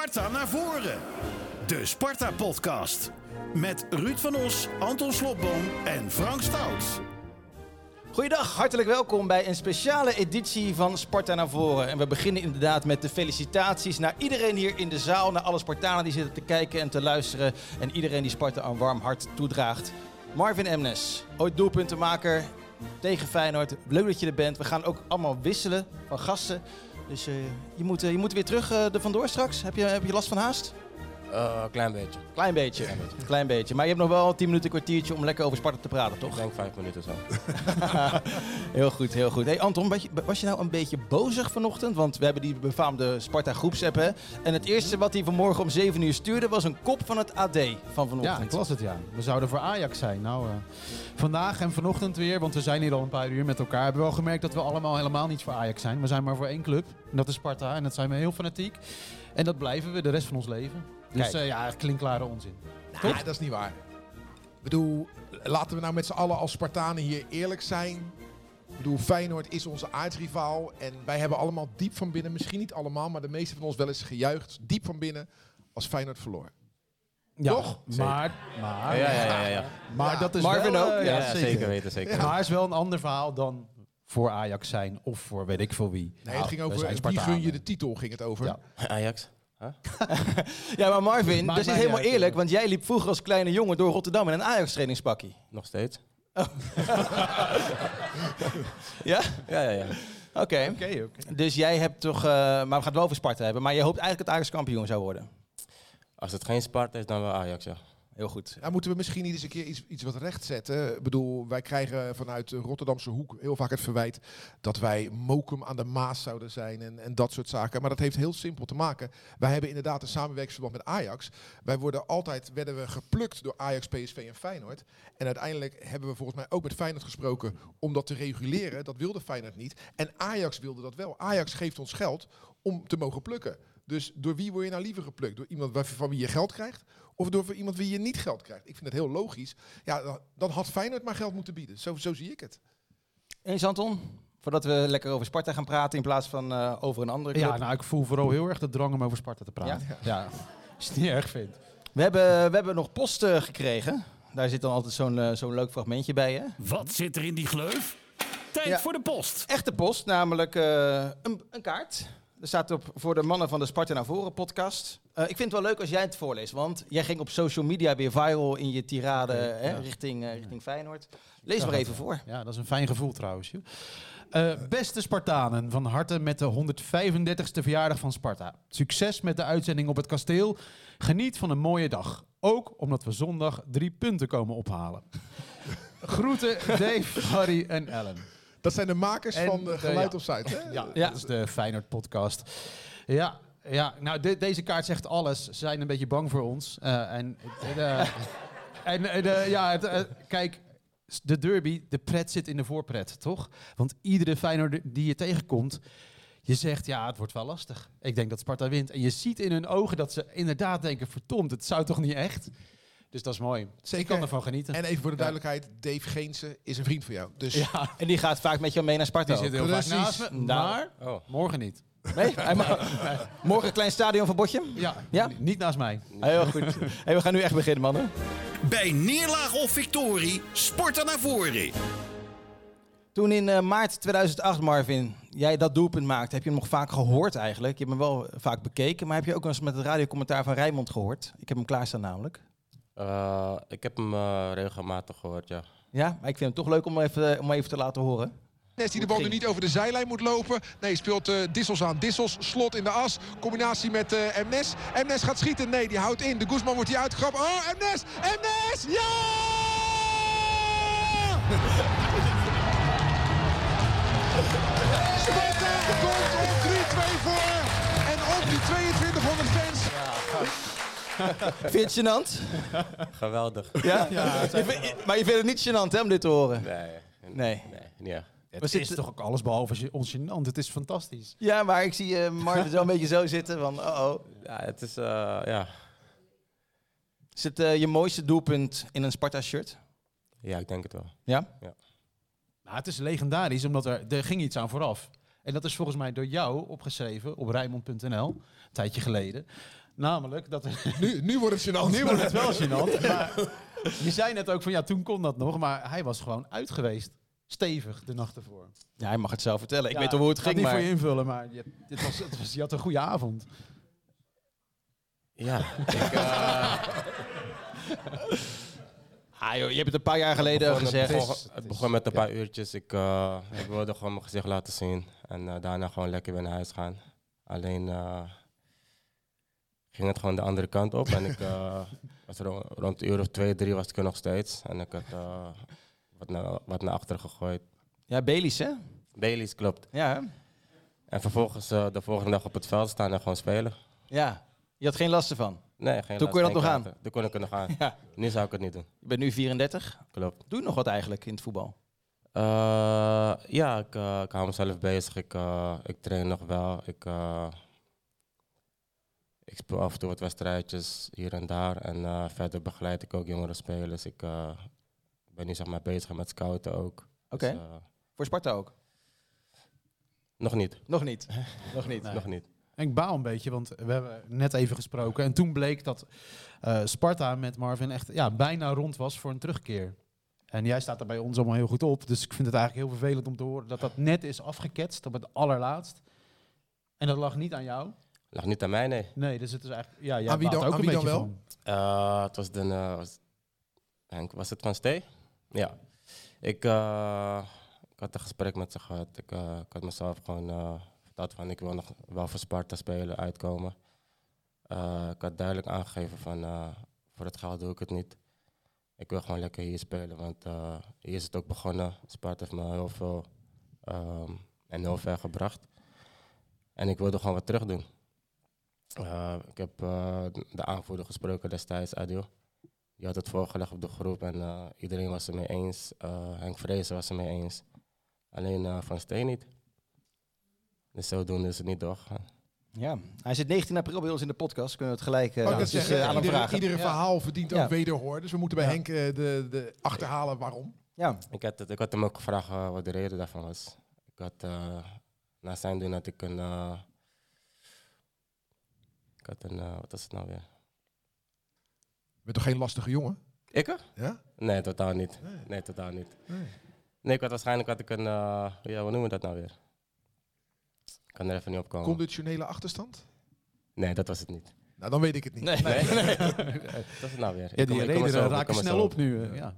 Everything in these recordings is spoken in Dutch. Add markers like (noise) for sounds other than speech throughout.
Sparta naar voren. De Sparta-podcast. Met Ruud van Os, Anton Slobboom en Frank Stout. Goeiedag, hartelijk welkom bij een speciale editie van Sparta naar voren. En we beginnen inderdaad met de felicitaties naar iedereen hier in de zaal, naar alle Spartanen die zitten te kijken en te luisteren en iedereen die Sparta een warm hart toedraagt. Marvin Emnes, ooit doelpuntenmaker tegen Feyenoord. Leuk dat je er bent. We gaan ook allemaal wisselen van gasten. Dus eh, je, moet, eh, je moet weer terug uh, er vandoor straks. Heb je, heb je last van haast? Uh, klein beetje. Klein beetje. Klein beetje. Klein beetje. Maar je hebt nog wel 10 minuten, een kwartiertje om lekker over Sparta te praten, toch? Ik denk 5 minuten zo. (laughs) heel goed, heel goed. Hey Anton, was je nou een beetje bozig vanochtend? Want we hebben die befaamde Sparta groepsapp, hè? En het eerste wat hij vanmorgen om 7 uur stuurde was een kop van het AD van vanochtend. Ja, ik was het, ja. We zouden voor Ajax zijn. Nou, uh, vandaag en vanochtend weer, want we zijn hier al een paar uur met elkaar, hebben we wel gemerkt dat we allemaal helemaal niet voor Ajax zijn. We zijn maar voor één club. En dat is Sparta. En dat zijn we heel fanatiek. En dat blijven we de rest van ons leven. Dus uh, ja, klinkklare onzin. Nou, dat is niet waar. Ik bedoel, laten we nou met z'n allen als Spartanen hier eerlijk zijn. Ik bedoel, Feyenoord is onze aardsrivaal. En wij hebben allemaal diep van binnen, misschien niet allemaal, maar de meeste van ons wel eens gejuicht, diep van binnen, als Feyenoord verloor. Ja, Toch? Maar, maar, ja, ja, ja, ja. maar dat is Marvin wel, ook? uh, Ja, ja, zeker. weten, zeker. Maar het is wel een ander verhaal dan voor Ajax zijn of voor weet ik veel wie. Nee, het ging we over wie Spartanen. gun je de titel, ging het over. Ja. (laughs) Ja, maar Marvin, dat is helemaal uit, eerlijk. Want jij liep vroeger als kleine jongen door Rotterdam in een Ajax-trainingspakkie. Nog steeds? (laughs) Ja? Ja, ja, ja. Oké. Oké, oké. Dus jij hebt toch... eh, maar we gaan het wel over Sparta hebben. Maar je hoopt eigenlijk dat Ajax kampioen zou worden. Als het geen Sparta is, dan wel Ajax, ja. Heel goed. Nou, moeten we misschien niet eens een keer iets, iets wat rechtzetten. Ik bedoel, wij krijgen vanuit de Rotterdamse hoek heel vaak het verwijt dat wij mokum aan de Maas zouden zijn en, en dat soort zaken. Maar dat heeft heel simpel te maken. Wij hebben inderdaad een samenwerkingsverband met Ajax. Wij worden altijd, werden we geplukt door Ajax, PSV en Feyenoord. En uiteindelijk hebben we volgens mij ook met Feyenoord gesproken om dat te reguleren. Dat wilde Feyenoord niet. En Ajax wilde dat wel. Ajax geeft ons geld om te mogen plukken. Dus door wie word je nou liever geplukt? Door iemand van wie je geld krijgt? Of door iemand wie je niet geld krijgt? Ik vind het heel logisch. Ja, dan- had Feyenoord maar geld moeten bieden. Zo, zo zie ik het. Eens Anton? Voordat we lekker over Sparta gaan praten in plaats van eh, over een andere club. Ja, nou, ik voel vooral heel erg de drang om over Sparta te praten. Ja, (laughs) als je het niet erg vindt. we, hebben, we hebben nog post eh, gekregen. Daar zit dan altijd zo'n eh, zo'n leuk fragmentje bij, hè? Wat zit er in die gleuf? Tijd Ja. voor de post. Echte post, namelijk eh, een, een kaart. Er staat op voor de mannen van de Sparta naar voren podcast. Eh, ik vind het wel leuk als jij het voorleest, want jij ging op social media weer viral in je tirade hè, richting, eh, richting Feyenoord. Lees maar even voor. Ja, dat is een fijn gevoel trouwens. Eh, beste Spartanen, van harte met de 135ste verjaardag van Sparta. Succes met de uitzending op het kasteel. Geniet van een mooie dag. Ook omdat we zondag drie punten komen ophalen. (laughs) Groeten Dave, Harry en Ellen. Dat zijn de makers En van de Geluid op Site. Hè? Ja, dat is de Feyenoord podcast. Ja, ja nou de- deze kaart zegt alles. Ze zijn een beetje bang voor ons. Eh, en eh, (laughs) en eh, ja, het, kijk, de derby, de pret zit in de voorpret, toch? Want iedere Feyenoord die je tegenkomt, je zegt ja, het wordt wel lastig. Ik denk dat Sparta wint. En je ziet in hun ogen dat ze inderdaad denken, verdomd, het zou toch niet echt? Dus dat is mooi. Zeker. Ik kan ervan genieten. En even voor de duidelijkheid, Dave Geense is een vriend van jou. Dus ja, En die gaat vaak met jou mee naar Sparta. die zit heel Precies. vaak naast me. Nou. Maar Oh. morgen niet. Nee? (laughs) Hij mag- Morgen een klein stadion voor Botje? Ja, Ja? niet naast mij. Heel goed. Hey, we gaan nu echt beginnen, mannen. Bij neerlaag of victorie, Sparta naar voren. Toen in eh, maart 2008, Marvin, jij dat doelpunt maakte, heb je hem nog vaak gehoord eigenlijk. Je hebt hem wel vaak bekeken, maar heb je ook eens met het radiocommentaar van Rijnmond gehoord? Ik heb hem klaarstaan namelijk. Uh, ik heb hem uh, regelmatig gehoord, ja. Ja, maar ik vind het toch leuk om even, om even te laten horen. Nes die de bal nu niet over de zijlijn moet lopen. Nee, speelt uh, Dissels aan. Dissels, slot in de as. Combinatie met uh, Mnes. Mnes gaat schieten. Nee, die houdt in. De Guzman wordt hier uitgegrapt. Oh, Mnes! Mnes! Ja! Sparta komt op 3-2 voor. En op die 2200 fans. Vind je het gênant? Geweldig. Ja? ja je vindt- maar je vindt het niet gênant hè, om dit te horen? Nee. Nee. Nee. Het is zitten- toch ook alles behalve ongênant. Het is fantastisch. Ja, maar ik zie uh, Marvin zo een beetje zo zitten van, oh oh. Ja, het is, uh, ja. Is het uh, je mooiste doelpunt in een Sparta-shirt? Ja, ik denk het wel. Ja? Nou, het is legendarisch, omdat er, er ging iets aan vooraf. En dat is volgens mij door jou opgeschreven op Rijnmond.nl, een tijdje geleden. Namelijk, dat Nu, nu wordt het gênant. (laughs) nu wordt het wel (laughs) gênant. Maar je zei net ook van ja, toen kon dat nog. Maar hij was gewoon uit geweest. Stevig de nacht ervoor. Ja, hij mag het zelf vertellen. Ik Ja, weet al hoe het ik ga ging, niet maar... voor je invullen, maar je, het was, het was, je had een goede avond. Ja, ik, eh, (laughs) Ah, joh, je hebt het een paar jaar geleden gezegd. Het begon, het begon met een paar uurtjes. Ik, eh, ik wilde gewoon mijn gezicht laten zien. En eh, daarna gewoon lekker weer naar huis gaan. Alleen eh, ging het gewoon de andere kant op. En ik eh, (laughs) was ro- rond de uur of twee, drie was ik er nog steeds. En ik had eh, wat, naar, wat naar achter gegooid. Ja, Baileys, hè? Baileys, klopt. Ja, hè? En vervolgens eh, de volgende dag op het veld staan en gewoon spelen. Ja. Je had geen last ervan. Nee, geen Toen kon je dat nog kaarten. Toen kon ik er nog aan. (laughs) Ja. Nu zou ik het niet doen. Je bent nu 34. Klopt. Doe je nog wat eigenlijk in het voetbal? Ja, ik, ik hou mezelf bezig. Ik, ik train nog wel. Ik, ik speel af en toe wat wedstrijdjes hier en daar. En eh, verder begeleid ik ook jongere spelers. Ik eh, ben nu zeg maar bezig met scouten ook. Oké. Dus, eh, Voor Sparta ook? nog niet. Nog niet. (laughs) nog niet. Nee. Nog niet. En ik baal een beetje, want we hebben net even gesproken. En toen bleek dat eh, Sparta met Marvin echt ja, bijna rond was voor een terugkeer. En jij staat er bij ons allemaal heel goed op. Dus ik vind het eigenlijk heel vervelend om te horen dat dat net is afgeketst op het allerlaatst. En dat lag niet aan jou. Lag niet aan mij, nee. Nee, dus het is eigenlijk... Ja, jij Aan wie dan- ook aan een wie dan beetje wel? van. Eh, het was de... eh, was, Henk, was het van Stee? Ja. Ik, eh, ik had een gesprek met ze gehad. Ik, ik had mezelf gewoon eh, verteld van ik wil nog wel voor Sparta spelen, uitkomen. Eh, ik had duidelijk aangegeven van eh, voor het geld doe ik het niet. Ik wil gewoon lekker hier spelen, want eh, hier is het ook begonnen. Sparta heeft me heel veel ehm, en heel ver gebracht. En ik wilde gewoon wat terug doen. Eh, ik heb eh, de aanvoerder gesproken destijds, Adil. Die had het voorgelegd op de groep en eh, iedereen was het mee eens. Eh, Henk Vrezen was het mee eens. Alleen eh, Van Steen niet. Dus zodoende is het niet doorgegaan. Ja. Hij zit 19 april bij ons in de podcast. Kunnen we het gelijk dus, eh, aan hem iedere, vragen. iedere Ja. verhaal verdient Ja. ook wederhoor. Dus we moeten bij Ja. Henk de, de achterhalen waarom. Ja. Ik had, het, ik had hem ook gevraagd wat de reden daarvan was. Ik had, eh, na zijn doen had ik een... had een, eh, wat was het nou weer? Je bent toch geen lastige jongen? Ik er? Ja? Nee, totaal niet. Nee. Nee, totaal niet. Nee. Nee, ik had waarschijnlijk had ik een, eh, ja, hoe noemen we dat nou weer? Ik kan er even niet op komen. Conditionele achterstand? Nee, dat was het niet. Nou, dan weet ik het niet. Nee. Nee, (laughs) dat (laughs) is het nou weer. Ja, die er redenen raken snel op nu. eh, ja.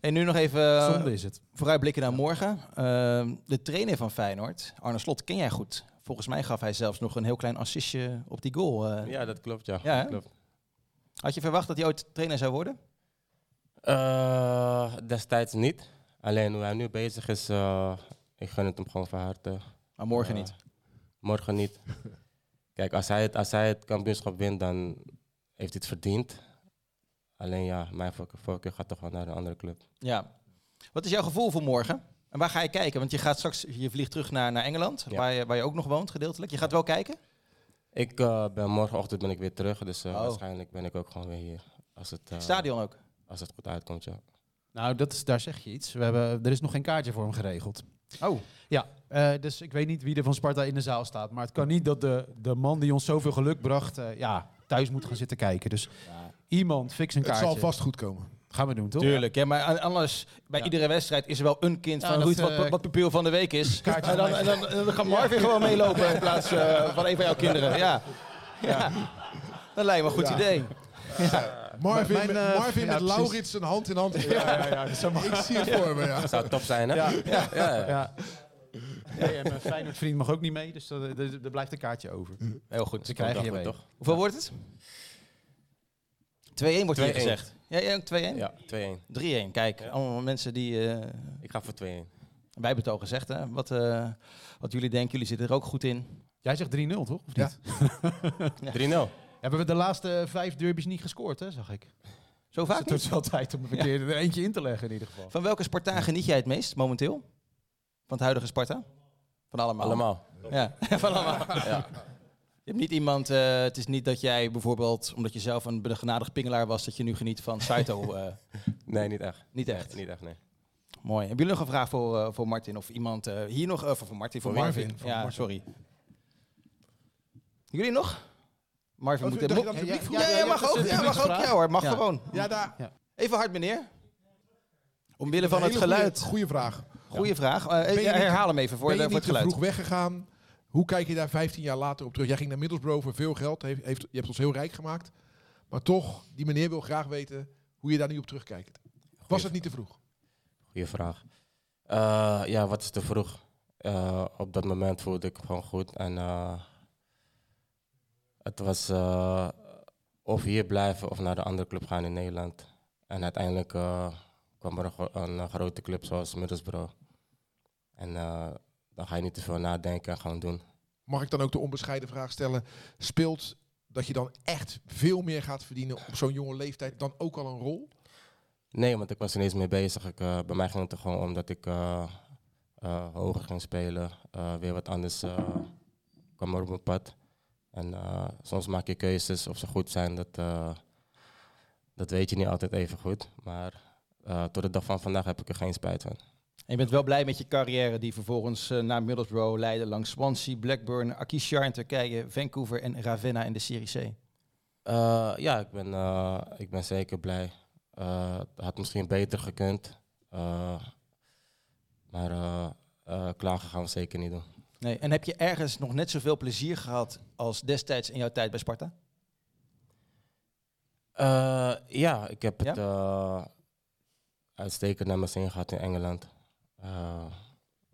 En nu nog even Zonde is het. vooruitblikken naar morgen. Ehm, de trainer van Feyenoord, Arne Slot, ken jij goed. Volgens mij gaf hij zelfs nog een heel klein assistje op die goal. eh. Ja, dat klopt, ja. Ja? Dat klopt. Had je verwacht dat hij ooit trainer zou worden? Eh, destijds niet. Alleen hoe hij nu bezig is, eh, ik gun het hem gewoon van harte. Maar morgen niet. Morgen niet. (laughs) Kijk, als hij, het, als hij het kampioenschap wint, dan heeft hij het verdiend. Alleen ja, mijn voorkeur, voorkeur gaat toch wel naar een andere club. Ja. Wat is jouw gevoel voor morgen? En waar ga je kijken? Want je gaat straks, je vliegt terug naar, naar Engeland, Ja. waar, je, waar je ook nog woont gedeeltelijk. Je gaat wel kijken? Ik eh, ben morgenochtend ben ik weer terug, dus eh, Oh. waarschijnlijk ben ik ook gewoon weer hier. Als het, eh, Stadion ook. als het goed uitkomt, ja. Nou, dat is, daar zeg je iets. We hebben, er is nog geen kaartje voor hem geregeld. Oh. Ja, eh, dus ik weet niet wie er van Sparta in de zaal staat. Maar het kan niet dat de, de man die ons zoveel geluk bracht, eh, ja, thuis moet gaan zitten kijken. Dus iemand, fix een Het kaartje. zal vast goed komen. Gaan we doen, toch? Tuurlijk, ja, maar anders, bij Ja. iedere wedstrijd is er wel een kind Ja, van dat, Ruud wat, eh, wat pupil van de week is. (laughs) En dan, en dan, dan gaat Marvin gewoon meelopen in plaats eh, van een van jouw kinderen. Ja. ja. Dat lijkt me een goed Ja. idee. Marvin, Mijn, met, eh, Marvin ja, met. Laurits een hand in hand. Ja, ja, ja, dat zou ik zie het voor me, ja. Dat zou top zijn, hè? Ja. ja, ja. Ja. En mijn Feyenoord vriend mag ook niet mee, dus er, blijft een kaartje over. Heel goed. Ze krijgen je mee. toch? Hoeveel wordt het? 2-1 wordt hier 2-1. gezegd. Ja, jij ook 2-1? Ja, 2-1. 3-1. Kijk, allemaal mensen die... eh, Ik ga voor 2-1. wij hebben het al gezegd, hè. Wat, eh, wat jullie denken, jullie zitten er ook goed in. Jij zegt 3-0, toch? Of Ja. niet? 3-0. (laughs) Hebben we de laatste vijf derbies niet gescoord, hè, zag ik. Zo vaak Dus het is wel tijd om een keer er eentje in te leggen in ieder geval. Van welke Spartaan geniet jij het meest momenteel? Van het huidige Sparta? Van allemaal? Allemaal. Ja, (laughs) van allemaal. Ja. Je hebt niet iemand, eh, het is niet dat jij bijvoorbeeld, omdat je zelf een begenadigd pingelaar was, dat je nu geniet van Saito. (laughs) eh, Nee, niet echt. niet echt. Niet echt, nee. Mooi. Hebben jullie nog een vraag voor, eh, voor Martin of iemand eh, hier nog? eh, voor, voor Martin, voor, Voor Marvin. Ja, Martin. sorry. Jullie nog? Marvin Oh, moet... mo- ja, ja, vroeg? ja, Ja, mag ook. Ja, mag ook. Ja hoor, mag Ja. gewoon. Ja, daar. Even hard, meneer. Omwille van het geluid. Goede vraag. Goeie vraag. Eh, herhaal hem even voor, ben de, je voor niet het te geluid. vroeg weggegaan? Hoe kijk je daar 15 jaar later op terug? Jij ging naar Middlesbrough voor veel geld. Heeft, heeft, je hebt ons heel rijk gemaakt. Maar toch, die meneer wil graag weten hoe je daar nu op terugkijkt. Was het niet te vroeg? Goeie vraag. Eh, ja, wat is te vroeg? Eh, op dat moment voelde ik gewoon goed. En eh, het was of hier blijven of naar de andere club gaan in Nederland. En uiteindelijk kwam er een, een, grote club zoals Middlesbrough. En dan ga je niet te veel nadenken en gewoon doen. Mag ik dan ook de onbescheiden vraag stellen? Speelt dat je dan echt veel meer gaat verdienen op zo'n jonge leeftijd dan ook al een rol? Nee, want ik was er niet mee bezig. Ik, eh, bij mij ging het er gewoon om dat ik eh, eh, hoger ging spelen. weer wat anders kwam er op mijn pad. En soms maak je keuzes of ze goed zijn. Dat, dat weet je niet altijd even goed. Maar tot de dag van vandaag heb ik er geen spijt van. En je bent wel blij met je carrière die vervolgens eh, naar Middlesbrough leidde langs Swansea, Blackburn, Akishar in Turkije, Vancouver en Ravenna in de Serie C. Eh, ja, ik ben, eh, ik ben zeker blij. Het had misschien beter gekund. Maar klagen gaan we zeker niet doen. Nee. En heb je ergens nog net zoveel plezier gehad als destijds in jouw tijd bij Sparta? Ja, ik heb Ja? het uitstekend naar mijn zin gehad in Engeland. Eh,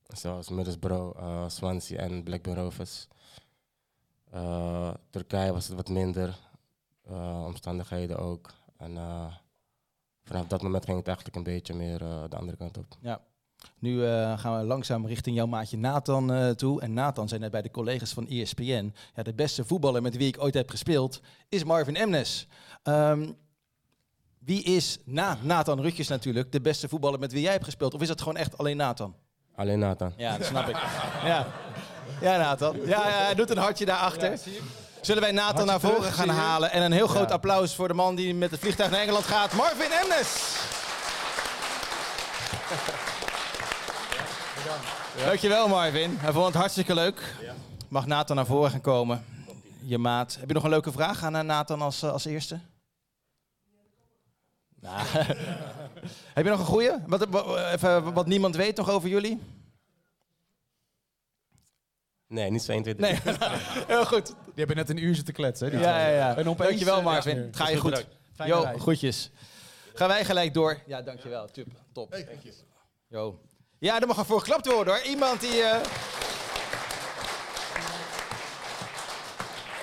zoals Middlesbrough, eh, Swansea en Blackburn Rovers. Eh, Turkije was het wat minder, omstandigheden ook. En vanaf dat moment ging het eigenlijk een beetje meer de andere kant op. Nu eh, gaan we langzaam richting jouw maatje Nathan toe. En Nathan zei net bij de collega's van ESPN... Ja, de beste voetballer met wie ik ooit heb gespeeld is Marvin Emnes. Ehm, wie is na Nathan Rutjes natuurlijk de beste voetballer met wie jij hebt gespeeld? Of is dat gewoon echt alleen Nathan? Alleen Nathan. Ja, dat snap ik. Ja, ja Nathan. Ja, ja, hij doet een hartje daarachter. Zullen wij Nathan naar voren gaan halen? En een heel groot applaus voor de man die met het vliegtuig naar Engeland gaat. Marvin Emnes! Dankjewel Marvin. Hij vond het hartstikke leuk. Mag Nathan naar voren gaan komen? Je maat. Heb je nog een leuke vraag aan eh, Nathan als, eh, als eerste? Nou, (laughs) Heb je nog een goeie? Wat, wat, even, wat niemand weet nog over jullie? Nee, niet zo 1, 2, 3. Nee, (laughs) (laughs) heel goed. Die hebben net een uur zitten kletsen. hè, Ja, ja, ja. En opeens, Dankjewel eh, Marvin. ja, Het ga je goed. Fijne Jo, reis. groetjes. Gaan wij gelijk door. Ja, dankjewel. Tup, top. Jo. Ja, er mag er voor geklapt worden hoor. Iemand die... eh,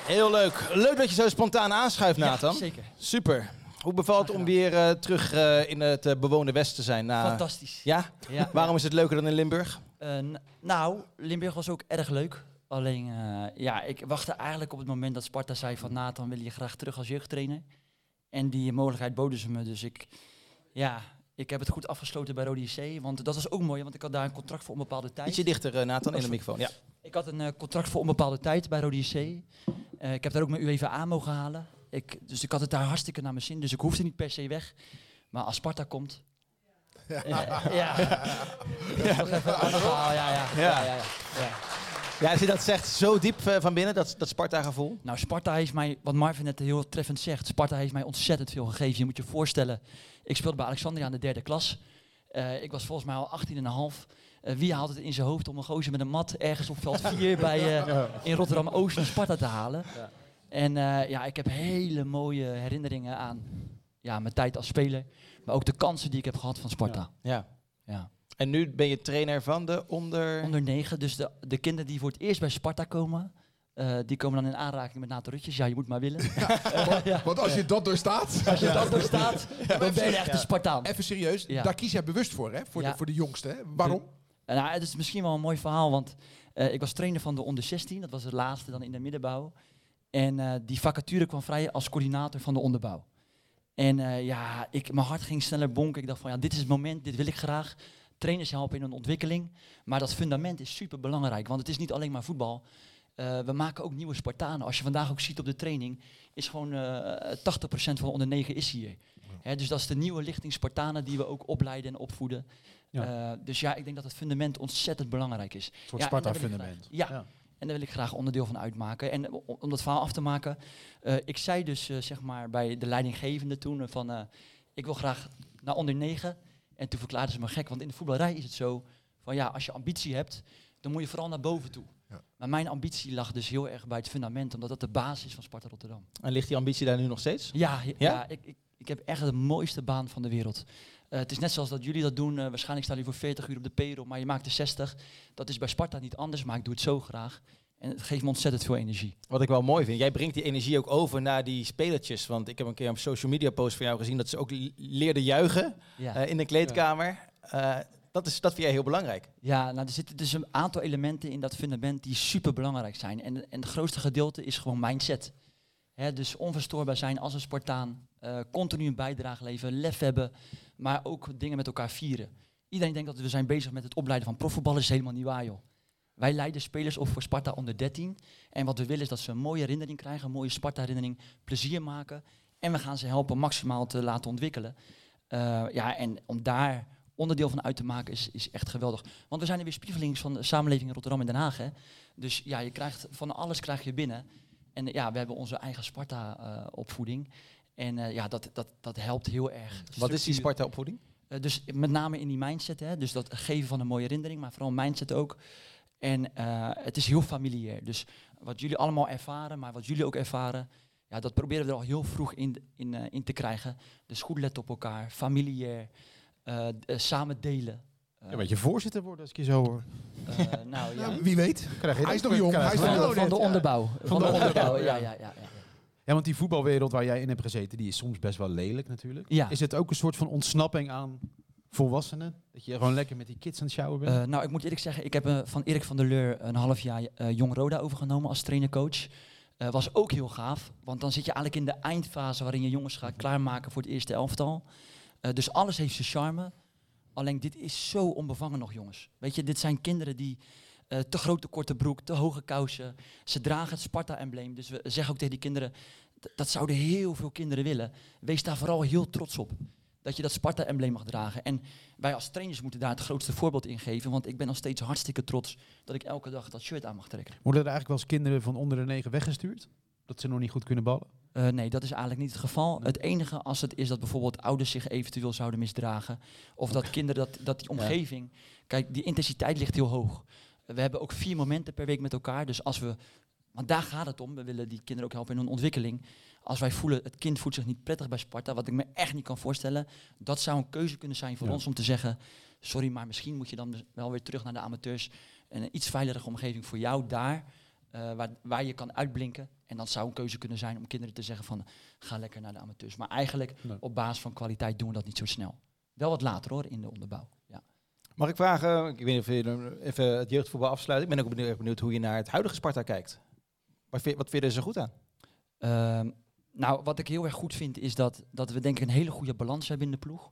Heel leuk. Leuk dat je zo spontaan aanschuift, Nathan. zeker. Super. Hoe bevalt het om weer eh, terug eh, in het eh, bewoonde Westen te zijn? Na... Fantastisch. Ja? Ja. Waarom is het leuker dan in Limburg? Nou, Limburg was ook erg leuk. Alleen, ja, ik wachtte eigenlijk op het moment dat Sparta zei van Nathan wil je graag terug als jeugdtrainer. En die mogelijkheid boden ze me. Dus ik, ja, ik heb het goed afgesloten bij Rode JC. Want dat was ook mooi, want ik had daar een contract voor onbepaalde tijd. Ietsje dichter, Nathan, in de microfoon. Ja. Ik had een contract voor onbepaalde tijd bij Rode. Eh, ik heb daar ook mijn UEFA mogen halen. Ik, dus ik had het daar hartstikke naar mijn zin. Dus ik hoefde niet per se weg. Maar als Sparta komt... Ja. ja. (laughs) Ander verhaal. Ja, ja. Ja. ja, ja, ja. ja. ja, als je dat zegt zo diep eh, van binnen, dat, dat Sparta-gevoel. Nou, Sparta heeft mij, wat Marvin net heel treffend zegt, Sparta heeft mij ontzettend veel gegeven. Je moet je voorstellen, ik speelde bij Alexandria aan de derde klas. Eh, ik was volgens mij al 18,5. Eh wie haalt het in zijn hoofd om een gozer met een mat ergens op veld 4 (laughs) bij, eh, in Rotterdam-Oost naar Sparta te halen? En eh, ja, ik heb hele mooie herinneringen aan ja, mijn tijd als speler. Maar ook de kansen die ik heb gehad van Sparta. Ja. Ja. En nu ben je trainer van de onder... Onder negen, dus de, de kinderen die voor het eerst bij Sparta komen, eh, die komen dan in aanraking met Nathan Rutjes. Ja, je moet maar willen. (laughs) Want als je dat doorstaat... Als je dat er staat, dan ben je echt een Spartaan. Even serieus, Ja. daar kies jij bewust voor, hè? Voor, Ja. de, voor de jongste. Hè? Waarom? En, nou, het is misschien wel een mooi verhaal, want eh, ik was trainer van de onder 16. Dat was het laatste dan in de middenbouw. En eh, die vacature kwam vrij als coördinator van de onderbouw. En eh, ja, ik, mijn hart ging sneller bonken. Ik dacht van, ja, dit is het moment, dit wil ik graag. Trainers helpen in een ontwikkeling. Maar dat fundament is super belangrijk, want het is niet alleen maar voetbal. Eh, we maken ook nieuwe Spartanen. Als je vandaag ook ziet op de training, is gewoon eh 80% van de onder 9 is hier. Hè, dus dat is de nieuwe lichting Spartanen die we ook opleiden en opvoeden. Ja. Dus ja, ik denk dat het fundament ontzettend belangrijk is. Een soort Ja, Sparta-fundament. Ja. En daar wil ik graag onderdeel van uitmaken. En om dat verhaal af te maken, eh, ik zei dus eh, zeg maar bij de leidinggevende toen eh, van eh, ik wil graag naar onder 9. En toen verklaarden ze me gek, want in de voetballerij is het zo van ja, als je ambitie hebt, dan moet je vooral naar boven toe. Ja. Maar mijn ambitie lag dus heel erg bij het fundament, omdat dat de basis is van Sparta Rotterdam. En ligt die ambitie daar nu nog steeds? Ja, ja, Ja? ik, ik, ik heb echt de mooiste baan van de wereld. Eh, het is net zoals dat jullie dat doen. eh, waarschijnlijk staan jullie voor 40 uur op de payroll, maar je maakt er 60. Dat is bij Sparta niet anders, maar ik doe het zo graag. En het geeft me ontzettend veel energie. Wat ik wel mooi vind, jij brengt die energie ook over naar die spelertjes. Want ik heb een keer een social media post van jou gezien dat ze ook leerden juichen Ja, eh, in de kleedkamer. Eh, dat, is, dat vind jij heel belangrijk. ja nou, er zitten dus een aantal elementen in dat fundament die super belangrijk zijn. En, en het grootste gedeelte is gewoon mindset. Hè, dus onverstoorbaar zijn als een Spartaan. eh, continu een bijdrage leveren, lef hebben, maar ook dingen met elkaar vieren. Iedereen denkt dat we zijn bezig met het opleiden van profvoetballers. is helemaal niet waar, joh. Wij leiden spelers op voor Sparta onder 13. En wat we willen is dat ze een mooie herinnering krijgen, een mooie Sparta-herinnering, plezier maken. En we gaan ze helpen maximaal te laten ontwikkelen. Eh, ja, en om daar onderdeel van uit te maken is, is echt geweldig. Want we zijn er weer spiegelings van de samenleving in Rotterdam en Den Haag. Hè? Dus ja, je krijgt van alles krijg je binnen. En eh, ja, we hebben onze eigen Sparta-opvoeding. En eh, ja, dat, dat, dat helpt heel erg. Wat is die. Sparta-opvoeding? Eh, dus met name in die mindset, hè, dus dat geven van een mooie herinnering, maar vooral mindset ook. En eh, het is heel familiair. Dus wat jullie allemaal ervaren, maar wat jullie ook ervaren, ja, dat proberen we er al heel vroeg in, in, eh, in te krijgen. Dus goed letten op elkaar, familiair, eh, eh, samen delen. Eh, Ja, weet je voorzitter worden als ik je zo hoor. eh, nou ja, (laughs) Ja, wie weet. Krijg je Hij is nog jong, hij is van, de, van de Ja. onderbouw. Van, de de onderbouw, onderbouw, ja, ja. ja, ja. Ja. Want die voetbalwereld waar jij in hebt gezeten, die is soms best wel lelijk natuurlijk. Ja. Is het ook een soort van ontsnapping aan volwassenen? Dat je gewoon lekker met die kids aan het sjouwen bent? Eh, nou, ik moet eerlijk zeggen, ik heb eh, van Erik van der Leur een half jaar eh, Jong Roda overgenomen als trainercoach. Was ook heel gaaf, want dan zit je eigenlijk in de eindfase waarin je jongens gaat klaarmaken voor het eerste elftal. Dus alles heeft zijn charme. Alleen dit is zo onbevangen nog, jongens. Weet je, dit zijn kinderen die te grote korte broek, te hoge kousen. Ze dragen het Sparta-embleem. Dus we zeggen ook tegen die kinderen, dat zouden heel veel kinderen willen. Wees daar vooral heel trots op. Dat je dat Sparta-embleem mag dragen. En wij als trainers moeten daar het grootste voorbeeld in geven. Want ik ben nog steeds hartstikke trots dat ik elke dag dat shirt aan mag trekken. Worden er eigenlijk wel eens kinderen van onder de negen weggestuurd? Dat ze nog niet goed kunnen ballen? Eh, nee, dat is eigenlijk niet het geval. Het enige als het is dat bijvoorbeeld ouders zich eventueel zouden misdragen. Of dat kinderen, dat, dat die omgeving... Kijk, die intensiteit ligt heel hoog. We hebben ook vier momenten per week met elkaar. Dus als we... Want daar gaat het om. We willen die kinderen ook helpen in hun ontwikkeling. Als wij voelen, het kind voelt zich niet prettig bij Sparta, wat ik me echt niet kan voorstellen. Dat zou een keuze kunnen zijn voor Ja. ons om te zeggen... Sorry, maar misschien moet je dan dus wel weer terug naar de amateurs. En een iets veiligere omgeving voor jou daar. eh, waar, waar je kan uitblinken. En dat zou een keuze kunnen zijn om kinderen te zeggen van ga lekker naar de amateurs. Maar eigenlijk Nee. op basis van kwaliteit doen we dat niet zo snel. Wel wat later hoor, in de onderbouw. Ja. Mag ik vragen, ik weet niet of je even het jeugdvoetbal afsluit. Ik ben ook benieuwd, benieuwd hoe je naar het huidige Sparta kijkt. Wat vind, wat vind je er zo goed aan? Ehm, nou, wat ik heel erg goed vind is dat, dat we denk ik een hele goede balans hebben in de ploeg.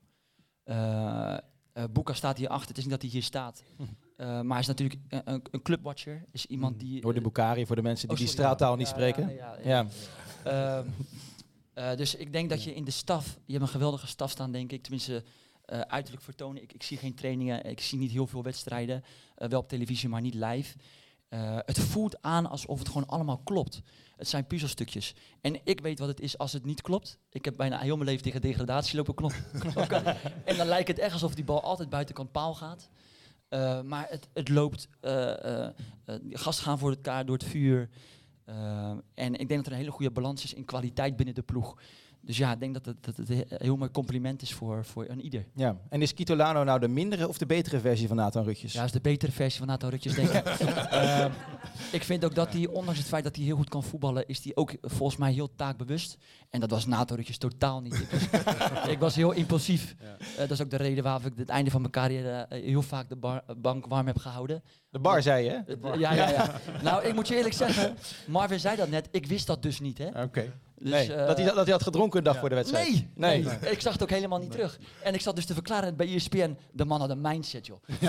Eh eh, Boeka staat hier achter. Het is niet dat hij hier staat. (laughs) Eh, maar hij is natuurlijk een, een, een clubwatcher. Is iemand die... Door de Bukari, voor de mensen die Oh, die sorry. straaltaal niet Ja, spreken. ja. Ehm, eh, dus ik denk dat je in de staf, je hebt een geweldige staf staan, denk ik. Tenminste, uiterlijk vertonen. Ik, ik zie geen trainingen, ik zie niet heel veel wedstrijden. wel op televisie, maar niet live. Eh, het voelt aan alsof het gewoon allemaal klopt. Het zijn puzzelstukjes. En ik weet wat het is als het niet klopt. Ik heb bijna heel mijn leven tegen degradatie lopen (laughs) en dan lijkt het echt alsof die bal altijd buitenkant paal gaat. Eh, maar het, het loopt. eh eh, gasten gaan voor elkaar door het vuur. En ik denk dat er een hele goede balans is in kwaliteit binnen de ploeg. Dus ja, ik denk dat het, dat het een heel mooi compliment is voor, voor een ieder. Ja. En is Kitolano nou de mindere of de betere versie van Nathan Rutjes? Ja, is de betere versie van Nathan Rutjes, denk ik. (laughs) Ehm, ik vind ook dat hij, ondanks het feit dat hij heel goed kan voetballen, is hij ook volgens mij heel taakbewust. En dat was Nathan Rutjes totaal niet. Ik was, (laughs) ik was heel impulsief. Eh, dat is ook de reden waarom ik het einde van mijn carrière eh, heel vaak de bar- bank warm heb gehouden. De bar zei je, hè? Eh, ja, ja, ja. Nou, ik moet je eerlijk zeggen, Marvin zei dat net, ik wist dat dus niet, hè. Oké. Dus, nee, eh, dat, hij, dat hij had gedronken een dag voor de wedstrijd. Nee, Nee. nee. Ik zag het ook helemaal niet terug. En ik zat dus te verklaren bij ESPN, de man had een mindset, joh. (laughs)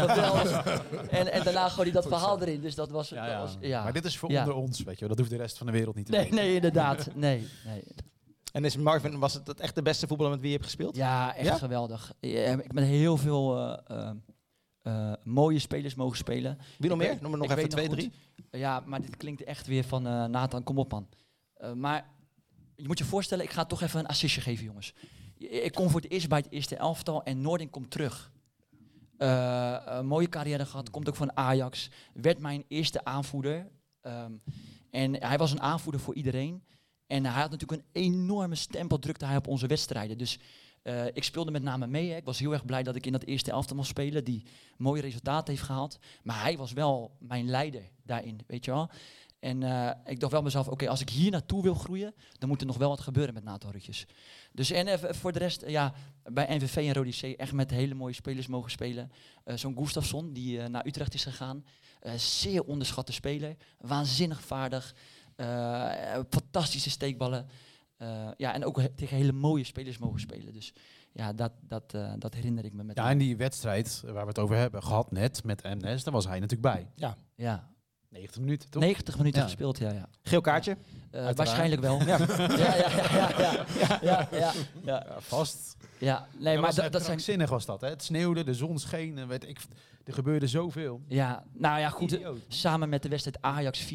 En, en daarna gooide hij dat verhaal erin. Dus dat was... Ja, dat ja. was- ja. Maar dit is voor Ja. onder ons, weet je wel. Dat hoeft de rest van de wereld niet te Nee, weten. nee, inderdaad. (laughs) Nee, nee. En is Marvin, was het echt de beste voetballer met wie je hebt gespeeld? Ja, echt Ja? geweldig. Ik ben heel veel eh, eh, eh, mooie spelers mogen spelen. Wie nog meer? Noem er nog ik even twee, nog drie. Ja, maar dit klinkt echt weer van eh Nathan, kom op man. Eh, maar je moet je voorstellen, ik ga toch even een assistje geven, jongens. Ik kom voor het eerst bij het eerste elftal en Noordin komt terug. Eh, een mooie carrière gehad, komt ook van Ajax. Werd mijn eerste aanvoerder. Ehm, en hij was een aanvoerder voor iedereen. En hij had natuurlijk een enorme stempel, drukte hij op onze wedstrijden. Dus eh, ik speelde met name mee. Ik was heel erg blij dat ik in dat eerste elftal mocht spelen. Die mooie resultaten heeft gehaald. Maar hij was wel mijn leider daarin, weet je wel. En eh, ik dacht wel mezelf, oké, als ik hier naartoe wil groeien, dan moet er nog wel wat gebeuren met Nathan Rutjes. Dus en even voor de rest, eh, ja, bij NVV en Rode C echt met hele mooie spelers mogen spelen. Eh, Zo'n Gustafsson, die eh, naar Utrecht is gegaan. Eh, zeer onderschatte speler, waanzinnig vaardig, eh, fantastische steekballen. Eh, ja, en ook he- tegen hele mooie spelers mogen spelen. Dus ja, dat, dat, eh, dat herinner ik me met Ja, en die wedstrijd waar we het over hebben gehad net met MS, daar was hij natuurlijk bij. Ja, 90 minuten, toch? 90 minuten gespeeld, ja. ja. Geel kaartje? Uh, waarschijnlijk wel. (laughs) ja. ja, ja, ja, ja, ja, Vast. Ja, nee, maar, dat, dat zijn... zinnig was dat, hè? Het sneeuwde, de zon scheen, weet ik... er gebeurde zoveel. Ja, nou ja, goed. Samen met de wedstrijd Ajax 4-0,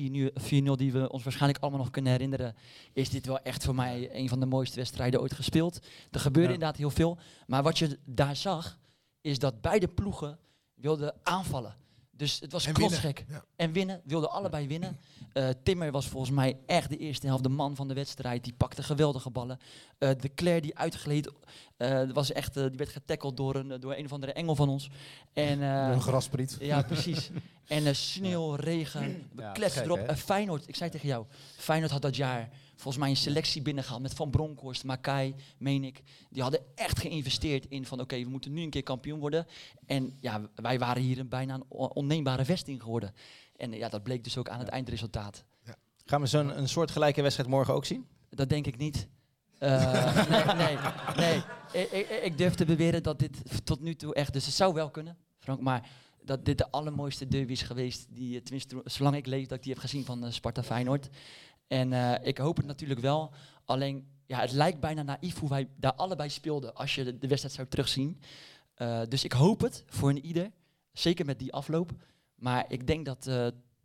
die we ons waarschijnlijk allemaal nog kunnen herinneren, is dit wel echt voor mij een van de mooiste wedstrijden ooit gespeeld. Er gebeurde inderdaad heel veel. Maar wat je daar zag, is dat beide ploegen wilden aanvallen. Dus het was knotsgek. Ja. En winnen, wilden allebei winnen. Eh, Timmer was volgens mij echt de eerste helft de man van de wedstrijd. Die pakte geweldige ballen. Eh, de Claire die uitgleed, eh, was echt, eh, die werd getackeld door een, door een of andere engel van ons. En, (laughs) eh, een graspriet. ja, precies. En uh, sneeuw, regen, we Ja, kletsen erop. En Feyenoord, ik zei tegen jou, Feyenoord had dat jaar volgens mij een selectie binnengehaald met Van Bronckhorst, Makai, meen ik. Die hadden echt geïnvesteerd in van oké, we moeten nu een keer kampioen worden. En ja, wij waren hier een bijna een on- onneembare vesting geworden. En ja, dat bleek dus ook aan het eindresultaat. Gaan we zo'n een soortgelijke wedstrijd morgen ook zien? Dat denk ik niet. Eh, nee, nee, nee. Ik, ik, ik durf te beweren dat dit tot nu toe echt... Dus het zou wel kunnen, Frank, maar dat dit de allermooiste derby is geweest... die, eh, tenminste, zolang ik leef, dat ik die heb gezien van eh, Sparta Feyenoord. En ik hoop het natuurlijk wel. Alleen, ja, het lijkt bijna naïef hoe wij daar allebei speelden... als je de, wedstrijd zou terugzien. Dus ik hoop het voor een ieder. Zeker met die afloop. Maar ik denk dat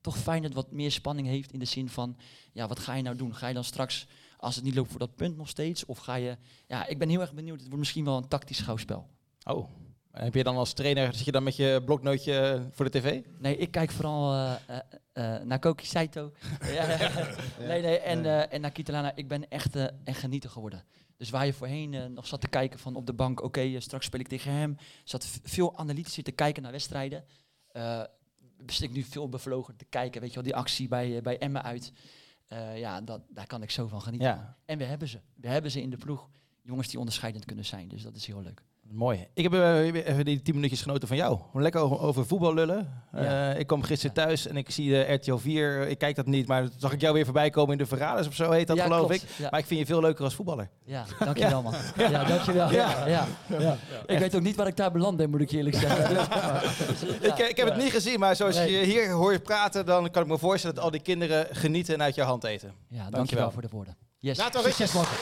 toch Feyenoord wat meer spanning heeft... in de zin van, ja, wat ga je nou doen? Ga je dan straks als het niet loopt voor dat punt nog steeds? Of ga je... Ja, ik ben heel erg benieuwd. Het wordt misschien wel een tactisch schouwspel. Oh. En heb je dan als trainer, zit je dan met je bloknootje voor de tv? Nee, ik kijk vooral eh, eh, eh, naar Koki Saito. (laughs) (laughs) Nee, nee, en, en naar Kitalana. Ik ben echt een genieter geworden. Dus waar je voorheen nog zat te kijken van op de bank, oké, okay, straks speel ik tegen hem. Zat veel analytisch te kijken naar wedstrijden. Uh, ik nu veel bevlogen te kijken, weet je wel, die actie bij, bij Emmen uit. Uh, ja, dat, daar kan ik zo van genieten. Ja. En we hebben ze. We hebben ze in de ploeg. Jongens die onderscheidend kunnen zijn. Dus dat is heel leuk. Mooi. Ik heb uh, even die tien minuutjes genoten van jou. Lekker over, over voetbal lullen. Ja. Uh, ik kwam gisteren ja. thuis en ik zie de RTL 4. Ik kijk dat niet, maar zag ik jou weer voorbij komen in de Verraders of zo heet dat ja, geloof klopt. ik. Maar ik vind je veel leuker als voetballer. Ja, (laughs) dankjewel man. Ja, dankjewel. Ja. Ja. Ik weet ook niet waar ik daar beland ben, moet ik je eerlijk (laughs) zeggen. ik, ik, heb het niet gezien, maar zoals nee. je hier hoort praten, dan kan ik me voorstellen dat al die kinderen genieten en uit je hand eten. Ja, dankjewel, dankjewel. voor de woorden. Yes. Succes morgen.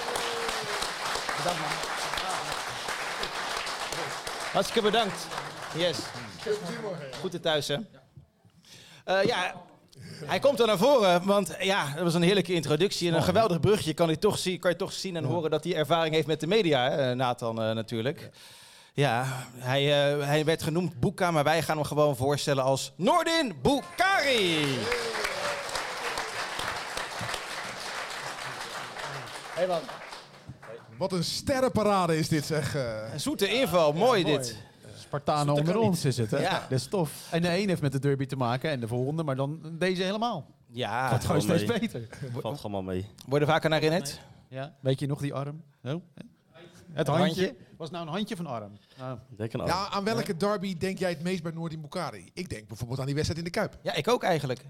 Bedankt man. Hartstikke bedankt. Yes. Goed thuis, hè? Uh, ja, hij komt er naar voren, want ja, dat was een heerlijke introductie. En een geweldig brugje kan je toch zien, kan je toch zien en horen dat hij ervaring heeft met de media, hè, Nathan uh, natuurlijk. Ja, hij, uh, hij werd genoemd Boeka, maar wij gaan hem gewoon voorstellen als Noordin Boukari. Hey man. Wat een sterrenparade is dit, zeg. Uh, een zoete inval, ja, mooi, mooi dit. Spartanen onder ons is het, hè? Ja. Dat is tof. En de een heeft met de derby te maken en de volgende, maar dan deze helemaal. Ja. Dat gaat steeds mee. beter. Valt gewoon mee. Worden vaker naar herinnerd? Ja. Weet je nog die arm? Zo. Het handje. handje. Was nou een handje van arm? Nou. Denk een arm. Ja, aan welke ja. derby denk jij het meest bij Noordin Bukari? Ik denk bijvoorbeeld aan die wedstrijd in de Kuip. Ja, ik ook eigenlijk.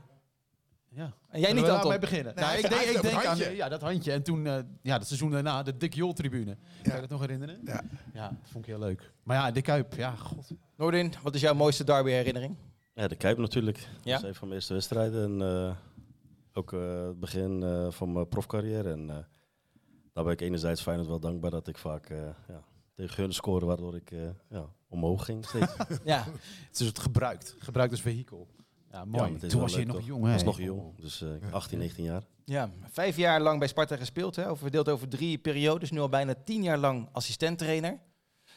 Ja. En jij niet, Anton? bij beginnen? Nee, nou, ik denk, ik denk aan ja, dat handje. En toen, eh, ja, dat seizoen daarna, de Dick Jol-tribune. Kan je dat nog herinneren? Ja. Ja, dat vond ik heel leuk. Maar ja, de Kuip, ja, god. Noordin, wat is jouw mooiste derby-herinnering? Ja, de Kuip natuurlijk. Ja? Dat is een van mijn eerste wedstrijden. En eh, ook eh, het begin eh, van mijn profcarrière. En eh, daar ben ik enerzijds Feyenoord wel dankbaar dat ik vaak eh, ja, tegen hun scoren, waardoor ik eh, ja, omhoog ging steeds. (laughs) Ja, Het is het gebruikt. Gebruikt als vehikel. Ja, mooi. Toen was je nog toch? jong, Ik hè? was nog jong, dus eh, 18, 19 jaar. ja, vijf jaar lang bij Sparta gespeeld, hè? Over- verdeeld over drie periodes. Nu al bijna tien jaar lang assistenttrainer.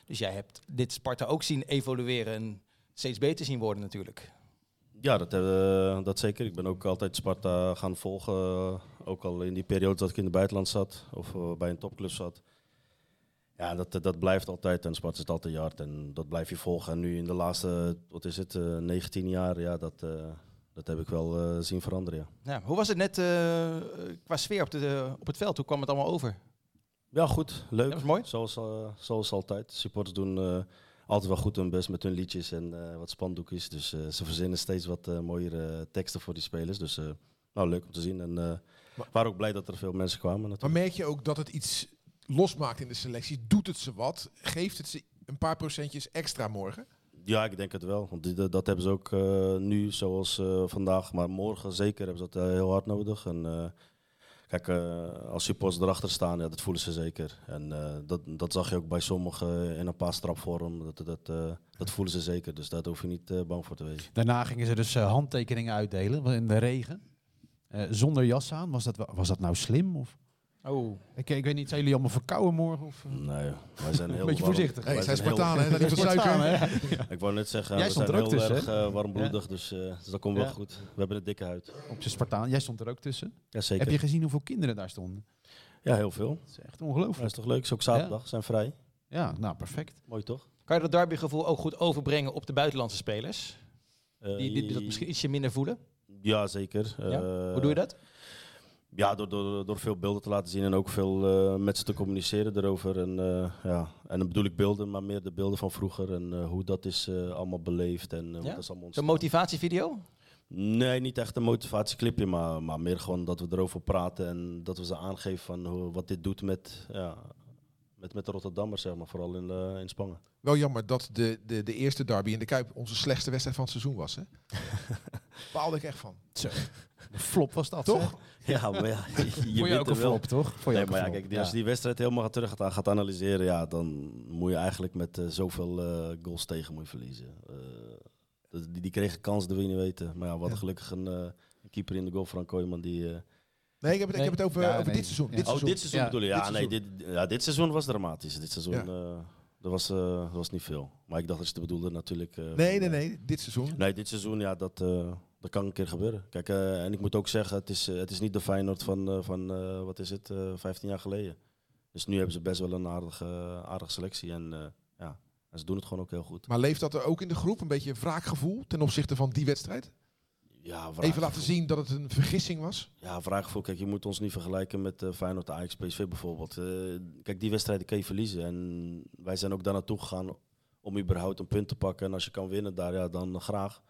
Dus jij hebt dit Sparta ook zien evolueren en steeds beter zien worden natuurlijk. Ja, dat, eh, dat zeker. Ik ben ook altijd Sparta gaan volgen. eh, ook al in die periode dat ik in het buitenland zat of eh, bij een topclub zat. Ja, dat, dat blijft altijd. En Sparta is het altijd hard en dat blijf je volgen. En nu in de laatste, wat is het, eh, 19 jaar, ja, dat, eh, dat heb ik wel eh, zien veranderen. Ja. Ja, hoe was het net qua sfeer op, de, op het veld? Hoe kwam het allemaal over? ja, goed. Leuk. Dat was mooi. Zoals, zoals altijd. Supporters doen altijd wel goed hun best met hun liedjes en wat spandoekjes. Dus ze verzinnen steeds wat mooiere teksten voor die spelers. Dus nou, leuk om te zien. En we waren ook blij dat er veel mensen kwamen. Maar Natuurlijk. merk je ook dat het iets losmaakt in de selectie? Doet het ze wat? Geeft het ze een paar procentjes extra morgen? Ja, ik denk het wel. Want die- dat, hebben ze ook eh, nu, zoals eh, vandaag. Maar morgen zeker hebben ze dat eh, heel hard nodig. En, eh, kijk, eh, als supporters erachter staan, ja, dat voelen ze zeker. En eh, dat, dat zag je ook bij sommigen in een paar strapvorm. Dat, dat, eh, dat voelen ze zeker. Dus daar hoef je niet bang voor te wezen. Daarna gingen ze dus eh, handtekeningen uitdelen in de regen. Eh, zonder jas aan. Was dat, was dat nou slim? Of? Oh, Ik, ik weet niet, zijn jullie allemaal verkouden morgen? Of, eh? Nee, wij zijn heel Beetje warm. voorzichtig. Hey, Wij het zijn Spartanen, hè? Dat is (laughs) Spartaan, suiker. hè? (laughs) Ik wou net zeggen, Jij we stond zijn er ook heel tussen, erg eh, warmbloedig, dus, eh, dus dat komt Ja. wel goed. We hebben een dikke huid. Op zijn Spartaan. Jij stond er ook tussen. Ja, zeker. Heb je gezien hoeveel kinderen daar stonden? Ja, heel veel. Dat is echt Dat ongelooflijk. is toch leuk? Is ook zaterdag, zijn vrij. Ja, nou perfect. Mooi toch? kan je dat derbygevoel ook goed overbrengen op de buitenlandse spelers? Eh, Die, die, die dat misschien ietsje minder voelen? Ja, zeker. Ja? Eh, Hoe doe je dat? Ja, door, door, door veel beelden te laten zien en ook veel eh, met ze te communiceren erover. En, eh, ja. en dan bedoel ik beelden, maar meer de beelden van vroeger en eh, hoe dat is eh, allemaal beleefd. En, Ja? dat is allemaal Zo'n ontstaan. motivatievideo? Nee, niet echt een motivatieclipje, maar, maar meer gewoon dat we erover praten en dat we ze aangeven van hoe, wat dit doet met, ja, met, met de Rotterdammers, zeg maar, vooral in, in Spangen. Wel jammer dat de, de, de eerste derby in de Kuip onze slechtste wedstrijd van het seizoen was. Hè? (laughs) Baalde ik echt van. Een flop was dat, Toch? hè? Ja, maar ja, je, je je ook er een wel. flop, toch? Je Nee, maar ja, kijk, als je die wedstrijd helemaal gaat terug gaat, gaat analyseren, ja, dan moet je eigenlijk met eh, zoveel eh, goals tegen moet je verliezen. Eh, die, die kregen kans, dat wil je niet weten. Maar ja, Ja. gelukkig een, eh, keeper in de goal, Frank Kooijman, die... eh, Nee, ik heb het, ik heb het over, Ja, over nee. dit seizoen. Ja. Dit oh, seizoen. dit seizoen Ja, bedoel je? Ja, dit nee, dit, ja, dit seizoen was dramatisch. Dit seizoen, Ja. eh, dat, was, eh, dat was niet veel. Maar ik dacht dat je het bedoelde natuurlijk. eh, Nee, van, nee, nee. Dit seizoen. Nee, dit seizoen, ja, dat, eh, dat kan een keer gebeuren. Kijk, eh, en ik moet ook zeggen, het is, eh, het is niet de Feyenoord van, eh, van wat is het, eh 15 jaar geleden. Dus nu hebben ze best wel een aardige, aardige selectie. En ja, en ze doen het gewoon ook heel goed. Maar leeft dat er ook in de groep? Een beetje wraakgevoel ten opzichte van die wedstrijd? Ja, Even laten zien dat het een vergissing was. Ja, vraaggevoel. Kijk, je moet ons niet vergelijken met Feyenoord, Ajax, PSV bijvoorbeeld. Kijk, die wedstrijden kun je verliezen. En wij zijn ook daar naartoe gegaan om überhaupt een punt te pakken. En als je kan winnen daar, ja, dan graag.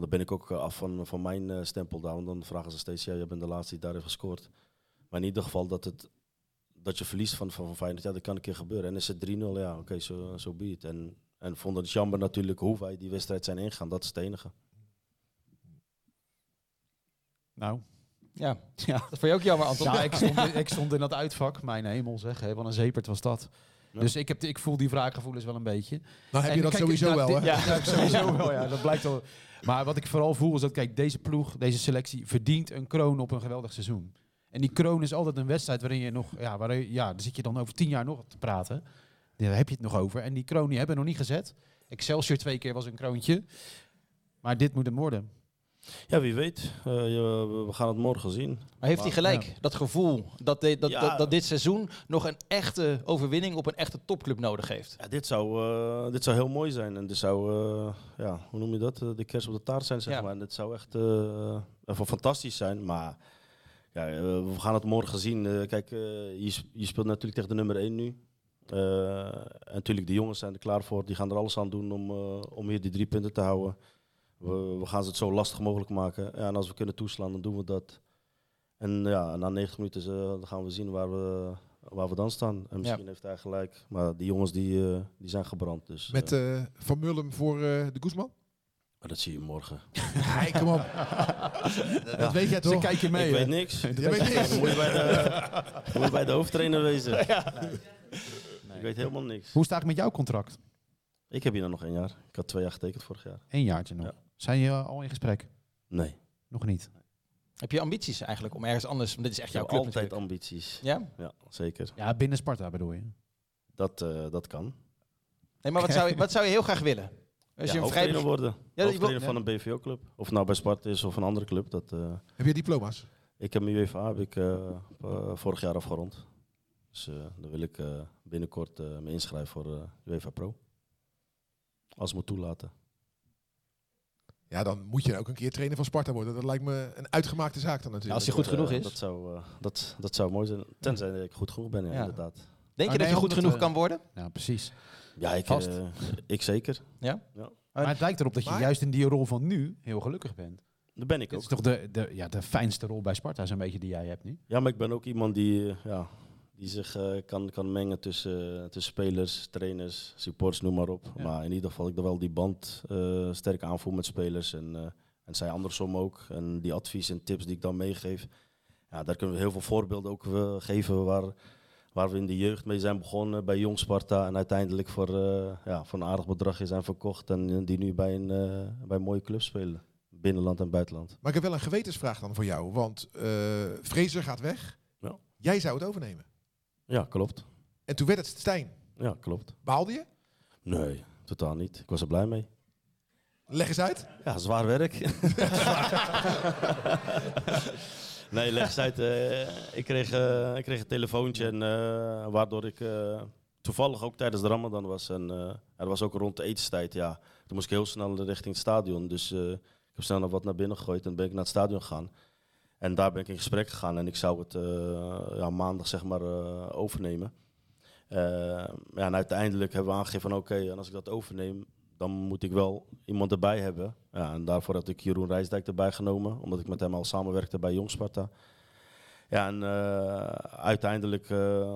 Want dan ben ik ook eh, af van, van mijn eh, stempel daar. Want dan vragen ze steeds, ja, jij bent de laatste die daar heeft gescoord. Maar in ieder geval dat, het, dat je verliest van, van, van Feyenoord, ja, dat kan een keer gebeuren. En is het 3-0, ja, oké, zo zo be it. En, en vonden het jammer natuurlijk hoe wij die wedstrijd zijn ingegaan. Dat is het enige. Nou, Ja, (laughs) ja. dat vond je ook jammer, Anton. Ja, ik stond, (laughs) ik stond in dat uitvak. Mijn hemel zeg, hè, wat een zeepert was dat. Ja. Dus ik, heb, ik voel die wraakgevoelens wel een beetje. Nou heb je En dat kijk, sowieso nou, wel, hè? Ja, ja, (laughs) sowieso wel. Ja, dat blijkt al. Maar wat ik vooral voel is dat, kijk, deze ploeg, deze selectie verdient een kroon op een geweldig seizoen. En die kroon is altijd een wedstrijd waarin je nog, ja, waarin, ja, daar zit je dan over tien jaar nog te praten. Daar heb je het nog over. En die kroon die hebben we nog niet gezet. Excelsior twee keer was een kroontje. Maar dit moet hem worden. Ja, wie weet. Eh, je- we gaan het morgen zien. Maar heeft hij gelijk, dat gevoel, dat, de- dat, Ja. dat, dat dit seizoen nog een echte overwinning op een echte topclub nodig heeft? Ja, dit, zou, eh, dit zou heel mooi zijn. En dit zou, eh, ja, hoe noem je dat? De kerst op de taart zijn, zeg maar. En dit zou echt even fantastisch zijn. Maar ja, we gaan het morgen zien. Kijk, je, je speelt natuurlijk tegen de nummer 1 nu. En natuurlijk, de jongens zijn er klaar voor. Die gaan er alles aan doen om, om hier die drie punten te houden. We, we gaan ze het zo lastig mogelijk maken. Ja, en als we kunnen toeslaan, dan doen we dat. En ja, na 90 minuten eh, dan gaan we zien waar we, waar we dan staan. En misschien heeft hij gelijk. Maar die jongens die, eh, die zijn gebrand. Dus, Met eh, Van Mullum voor eh, de Guzman? maar dat zie je morgen. (laughs) Nee, kom op. (laughs) Dat weet jij Ze toch? kijken mee. ik hè? weet niks. Je weet niks. Dan moet je bij de, (laughs) moet je bij de hoofdtrainer wezen. Ik weet helemaal niks. Hoe staat het met jouw contract? Ik heb hier nog één jaar. Ik had twee jaar getekend vorig jaar. Eén jaartje nog. Zijn je al in gesprek? Nee. Nog niet. Heb je ambities eigenlijk om ergens anders... Want dit is echt jouw club altijd natuurlijk. ambities. Ja? Ja, zeker. Ja, binnen Sparta bedoel je? Dat, eh, dat kan. Nee, maar wat zou, je, wat zou je heel graag willen? Als ja, je een vrij... hoofdtrainer worden. Ja, je wil- van een BVO-club. Of nou bij Sparta is of een andere club. Dat, eh, Heb je diploma's? ik heb mijn UEFA heb ik, eh, vorig jaar afgerond. Dus eh dan wil ik eh, binnenkort eh, me inschrijven voor eh, UEFA Pro. Als het me toelaten. Ja, dan moet je ook een keer trainer van Sparta worden. Dat lijkt me een uitgemaakte zaak dan natuurlijk. Als hij goed genoeg is. Dat zou, eh, dat, dat zou mooi zijn. Tenzij ik goed genoeg ben, ja, Ja. inderdaad. Denk je nee, dat je goed genoeg eh, kan worden? Ja, precies. Ja, ik, Vast. eh, ik zeker. Maar het lijkt erop dat je Maar- juist in die rol van nu heel gelukkig bent. Dat ben ik ook. is toch de, de, ja, de fijnste rol bij Sparta, zo'n beetje die jij hebt nu? Ja, maar ik ben ook iemand die, ja, die zich eh, kan, kan mengen tussen, tussen spelers, trainers, supports, noem maar op. Ja. Maar in ieder geval, ik er wel die band eh, sterk aanvoel met spelers. En, eh, en zij andersom ook. En die advies en tips die ik dan meegeef. Ja, daar kunnen we heel veel voorbeelden ook geven waar, waar we in de jeugd mee zijn begonnen. Bij Jong Sparta. En uiteindelijk voor, ja, voor een aardig bedrag zijn verkocht. En die nu bij een, bij een mooie club spelen. Binnenland en buitenland. Maar ik heb wel een gewetensvraag dan voor jou. Want Fraser gaat weg. Ja. Jij zou het overnemen. Ja, klopt. En toen werd het Stijn. Ja, klopt. Baalde je? Nee, totaal niet. Ik was er blij mee. Leg eens uit. Ja, zwaar werk. (laughs) nee, leg eens uit. eh, ik, kreeg, eh, ik kreeg een telefoontje en, eh, waardoor ik toevallig ook tijdens de Ramadan was. En er was ook rond de etenstijd. Ja, toen moest ik heel snel richting het stadion. Dus ik heb snel nog wat naar binnen gegooid en ben ik naar het stadion gegaan. En daar ben ik in gesprek gegaan en ik zou het eh, ja, maandag zeg maar eh, overnemen. Eh, ja, en uiteindelijk hebben we aangegeven van oké, en als ik dat overneem, dan moet ik wel iemand erbij hebben. Ja, en daarvoor had ik Jeroen Rijsdijk erbij genomen, omdat ik met hem al samenwerkte bij Jong Sparta. Ja, en uiteindelijk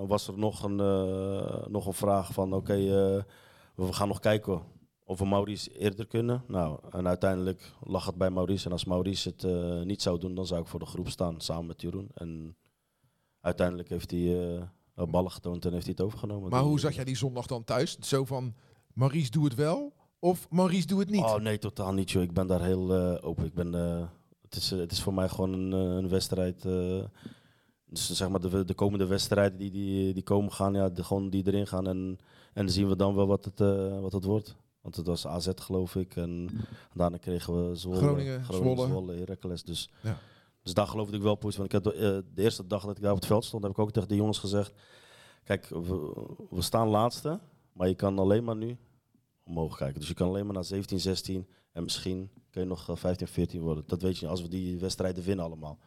was er nog een, nog een vraag van oké, we gaan nog kijken of we Maurice eerder kunnen. Nou, en uiteindelijk lag het bij Maurice. En als Maurice het eh, niet zou doen, dan zou ik voor de groep staan samen met Jeroen. En uiteindelijk heeft hij eh, ballen getoond en heeft hij het overgenomen. Maar hoe zag jij die zondag dan thuis? Zo van, Maurice doe het wel of Maurice doe het niet? Oh nee, totaal niet joh. Ik ben daar heel eh, open. Ik ben, het, is, het is voor mij gewoon een, een wedstrijd. dus zeg maar de, de komende wedstrijden die, die, die komen gaan, ja, de, gewoon die erin gaan. En, en dan zien we dan wel wat het, wat het wordt. Want het was AZ geloof ik. En daarna kregen we Zwolle, Groningen, Zwolle. Zwolle Heracles. Dus, Ja. dus daar geloofde ik wel positief. Want ik heb de, eh, de eerste dag dat ik daar op het veld stond, heb ik ook tegen de jongens gezegd. Kijk, we, we staan laatste. Maar je kan alleen maar nu omhoog kijken. Dus je kan alleen maar naar 17, 16 en misschien kun je nog eh, 15, 14 worden. Dat weet je niet als we die wedstrijden winnen allemaal.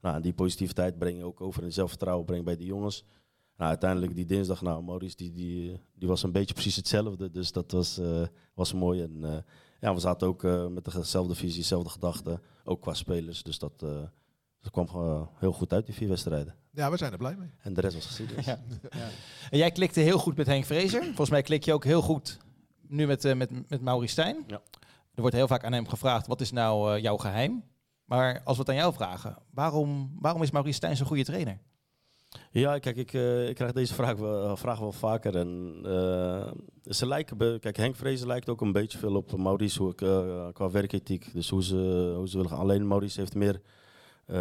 Nou, en die positiviteit breng je ook over en zelfvertrouwen breng je bij de jongens. Nou, uiteindelijk die dinsdag, nou, Maurice die, die, die was een beetje precies hetzelfde. Dus dat was, eh, was mooi. En eh, ja, we zaten ook eh, met dezelfde visie, dezelfde gedachten. Ook qua spelers. Dus dat, eh, dat kwam gewoon heel goed uit, die vier wedstrijden. Ja, we zijn er blij mee. En de rest was geschiedenis. Ja. En jij klikte heel goed met Henk Vrezer. Volgens mij klik je ook heel goed nu met, eh, met, met Maurice Stijn. Ja. Er wordt heel vaak aan hem gevraagd, wat is nou eh, jouw geheim? Maar als we het aan jou vragen, waarom, waarom is Maurice Stijn zo'n goede trainer? Ja, kijk, ik, eh, ik krijg deze vraag wel, vraag wel vaker. En, eh, ze lijken, kijk, Henk Vrezen lijkt ook een beetje veel op Maurice hoe ik, eh, qua werkethiek. Dus hoe ze, hoe ze willen gaan. Alleen Maurice heeft meer eh,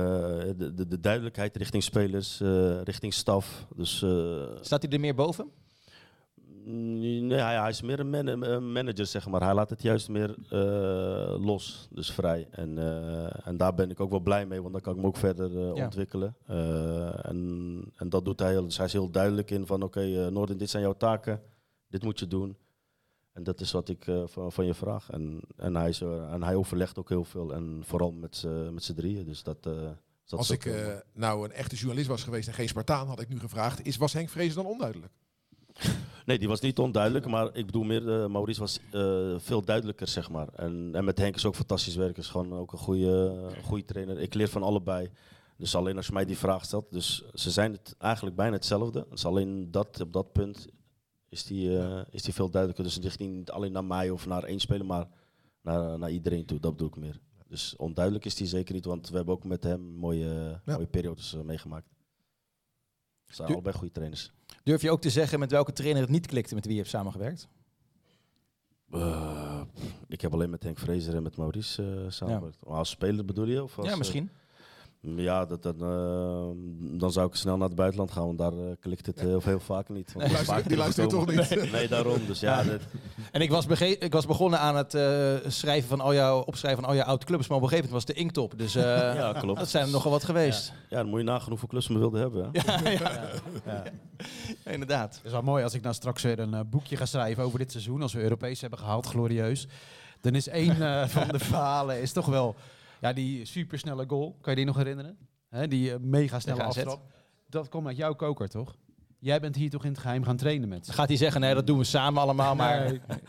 de, de, de duidelijkheid richting spelers, eh, richting staf. Dus eh, Staat hij er meer boven? Nee, ja, ja, hij is meer een man- een manager, zeg maar. Hij laat het juist meer eh, los, dus vrij. En, eh, en daar ben ik ook wel blij mee, want dan kan ik hem ook verder eh, Ja. ontwikkelen. En, en dat doet hij heel. Dus hij is heel duidelijk in van, oké, eh, Noorden, dit zijn jouw taken. Dit moet je doen. En dat is wat ik van, van je vraag. En, en, hij is, en hij overlegt ook heel veel. En vooral met z'n met z'n drieën. Dus dat, dat Als ik nou een echte journalist was geweest en geen Spartaan, had ik nu gevraagd, is, was Henk Vrezen dan onduidelijk? Nee, die was niet onduidelijk, maar ik bedoel meer, eh, Maurice was eh, veel duidelijker, zeg maar. En, en met Henk is ook fantastisch werk, is gewoon ook een goede, goede trainer. Ik leer van allebei. Dus alleen als je mij die vraag stelt, dus ze zijn het eigenlijk bijna hetzelfde. Dus alleen dat, op dat punt is die, eh, is die veel duidelijker. Dus het ligt niet alleen naar mij of naar één speler, maar naar, naar iedereen toe. Dat bedoel ik meer. Dus onduidelijk is die zeker niet, want we hebben ook met hem mooie, Ja. mooie periodes meegemaakt. Ze zijn allebei goede trainers. Durf je ook te zeggen met welke trainer het niet klikte met wie je hebt samengewerkt? Eh, ik heb alleen met Henk Vrezer en met Maurice eh samengewerkt. Als speler bedoel je? Of als, Ja, eh, misschien. Ja, dat, dat, eh, dan zou ik snel naar het buitenland gaan, want daar eh, klikt het heel, heel vaak niet. Want Die luistert, vaak die luistert toch niet? (laughs) Nee, daarom. Dus ja, dat, En ik was, bege- ik was begonnen aan het eh, schrijven van al jouw, opschrijven van al jouw oude clubs, maar op een gegeven moment was de inktop. Dus eh, (laughs) ja, klopt. dat zijn er nogal wat geweest. Ja, dan moet je nagaan hoeveel clubs we wilden hebben. Hè? (laughs) Ja. Inderdaad. Het is wel mooi als ik nou straks weer een eh, boekje ga schrijven over dit seizoen. Als we Europees hebben gehaald, glorieus. Dan is één eh, van de verhalen is toch wel ja, die supersnelle goal. Kan je die nog herinneren? Hè, die eh, mega snelle aftrap. Dat komt uit jouw koker, toch? Jij bent hier toch in het geheim gaan trainen met ze? Gaat hij zeggen, nee, dat doen we samen allemaal, maar... Nee. Nee,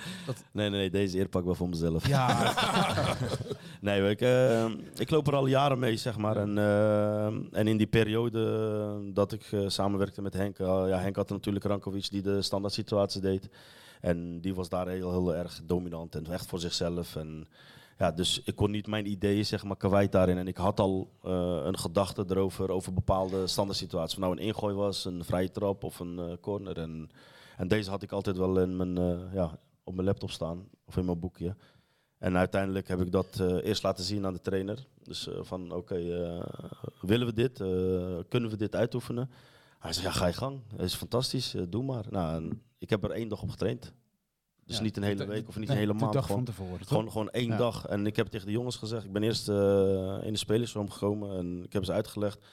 nee, nee, deze eer pak ik wel voor mezelf. Ja, (laughs) Nee, ik, eh, ik loop er al jaren mee, zeg maar. En, eh, en in die periode dat ik eh, samenwerkte met Henk, ja, Henk had natuurlijk Rankovic die de standaard situatie deed. En die was daar heel, heel erg dominant en echt voor zichzelf. En, ja, dus ik kon niet mijn ideeën zeg maar, kwijt daarin. En ik had al eh, een gedachte erover, over bepaalde standaard situaties. Of nou een ingooi was, een vrije trap of een eh, corner. En, en deze had ik altijd wel in mijn, eh, ja, op mijn laptop staan, of in mijn boekje. En uiteindelijk heb ik dat eerst laten zien aan de trainer. Dus van, oké, willen we dit? Kunnen we dit uitoefenen? Hij zei, ja, ga je gang. Dat is fantastisch, doe maar. Nou, ik heb er één dag op getraind. Dus Ja, niet een hele de- week of niet nee, een hele maand. dag Gewoon, van tevoren. toch? gewoon, gewoon één Ja. dag. En ik heb tegen de jongens gezegd, ik ben eerst eh, in de spelersroom gekomen en ik heb ze uitgelegd.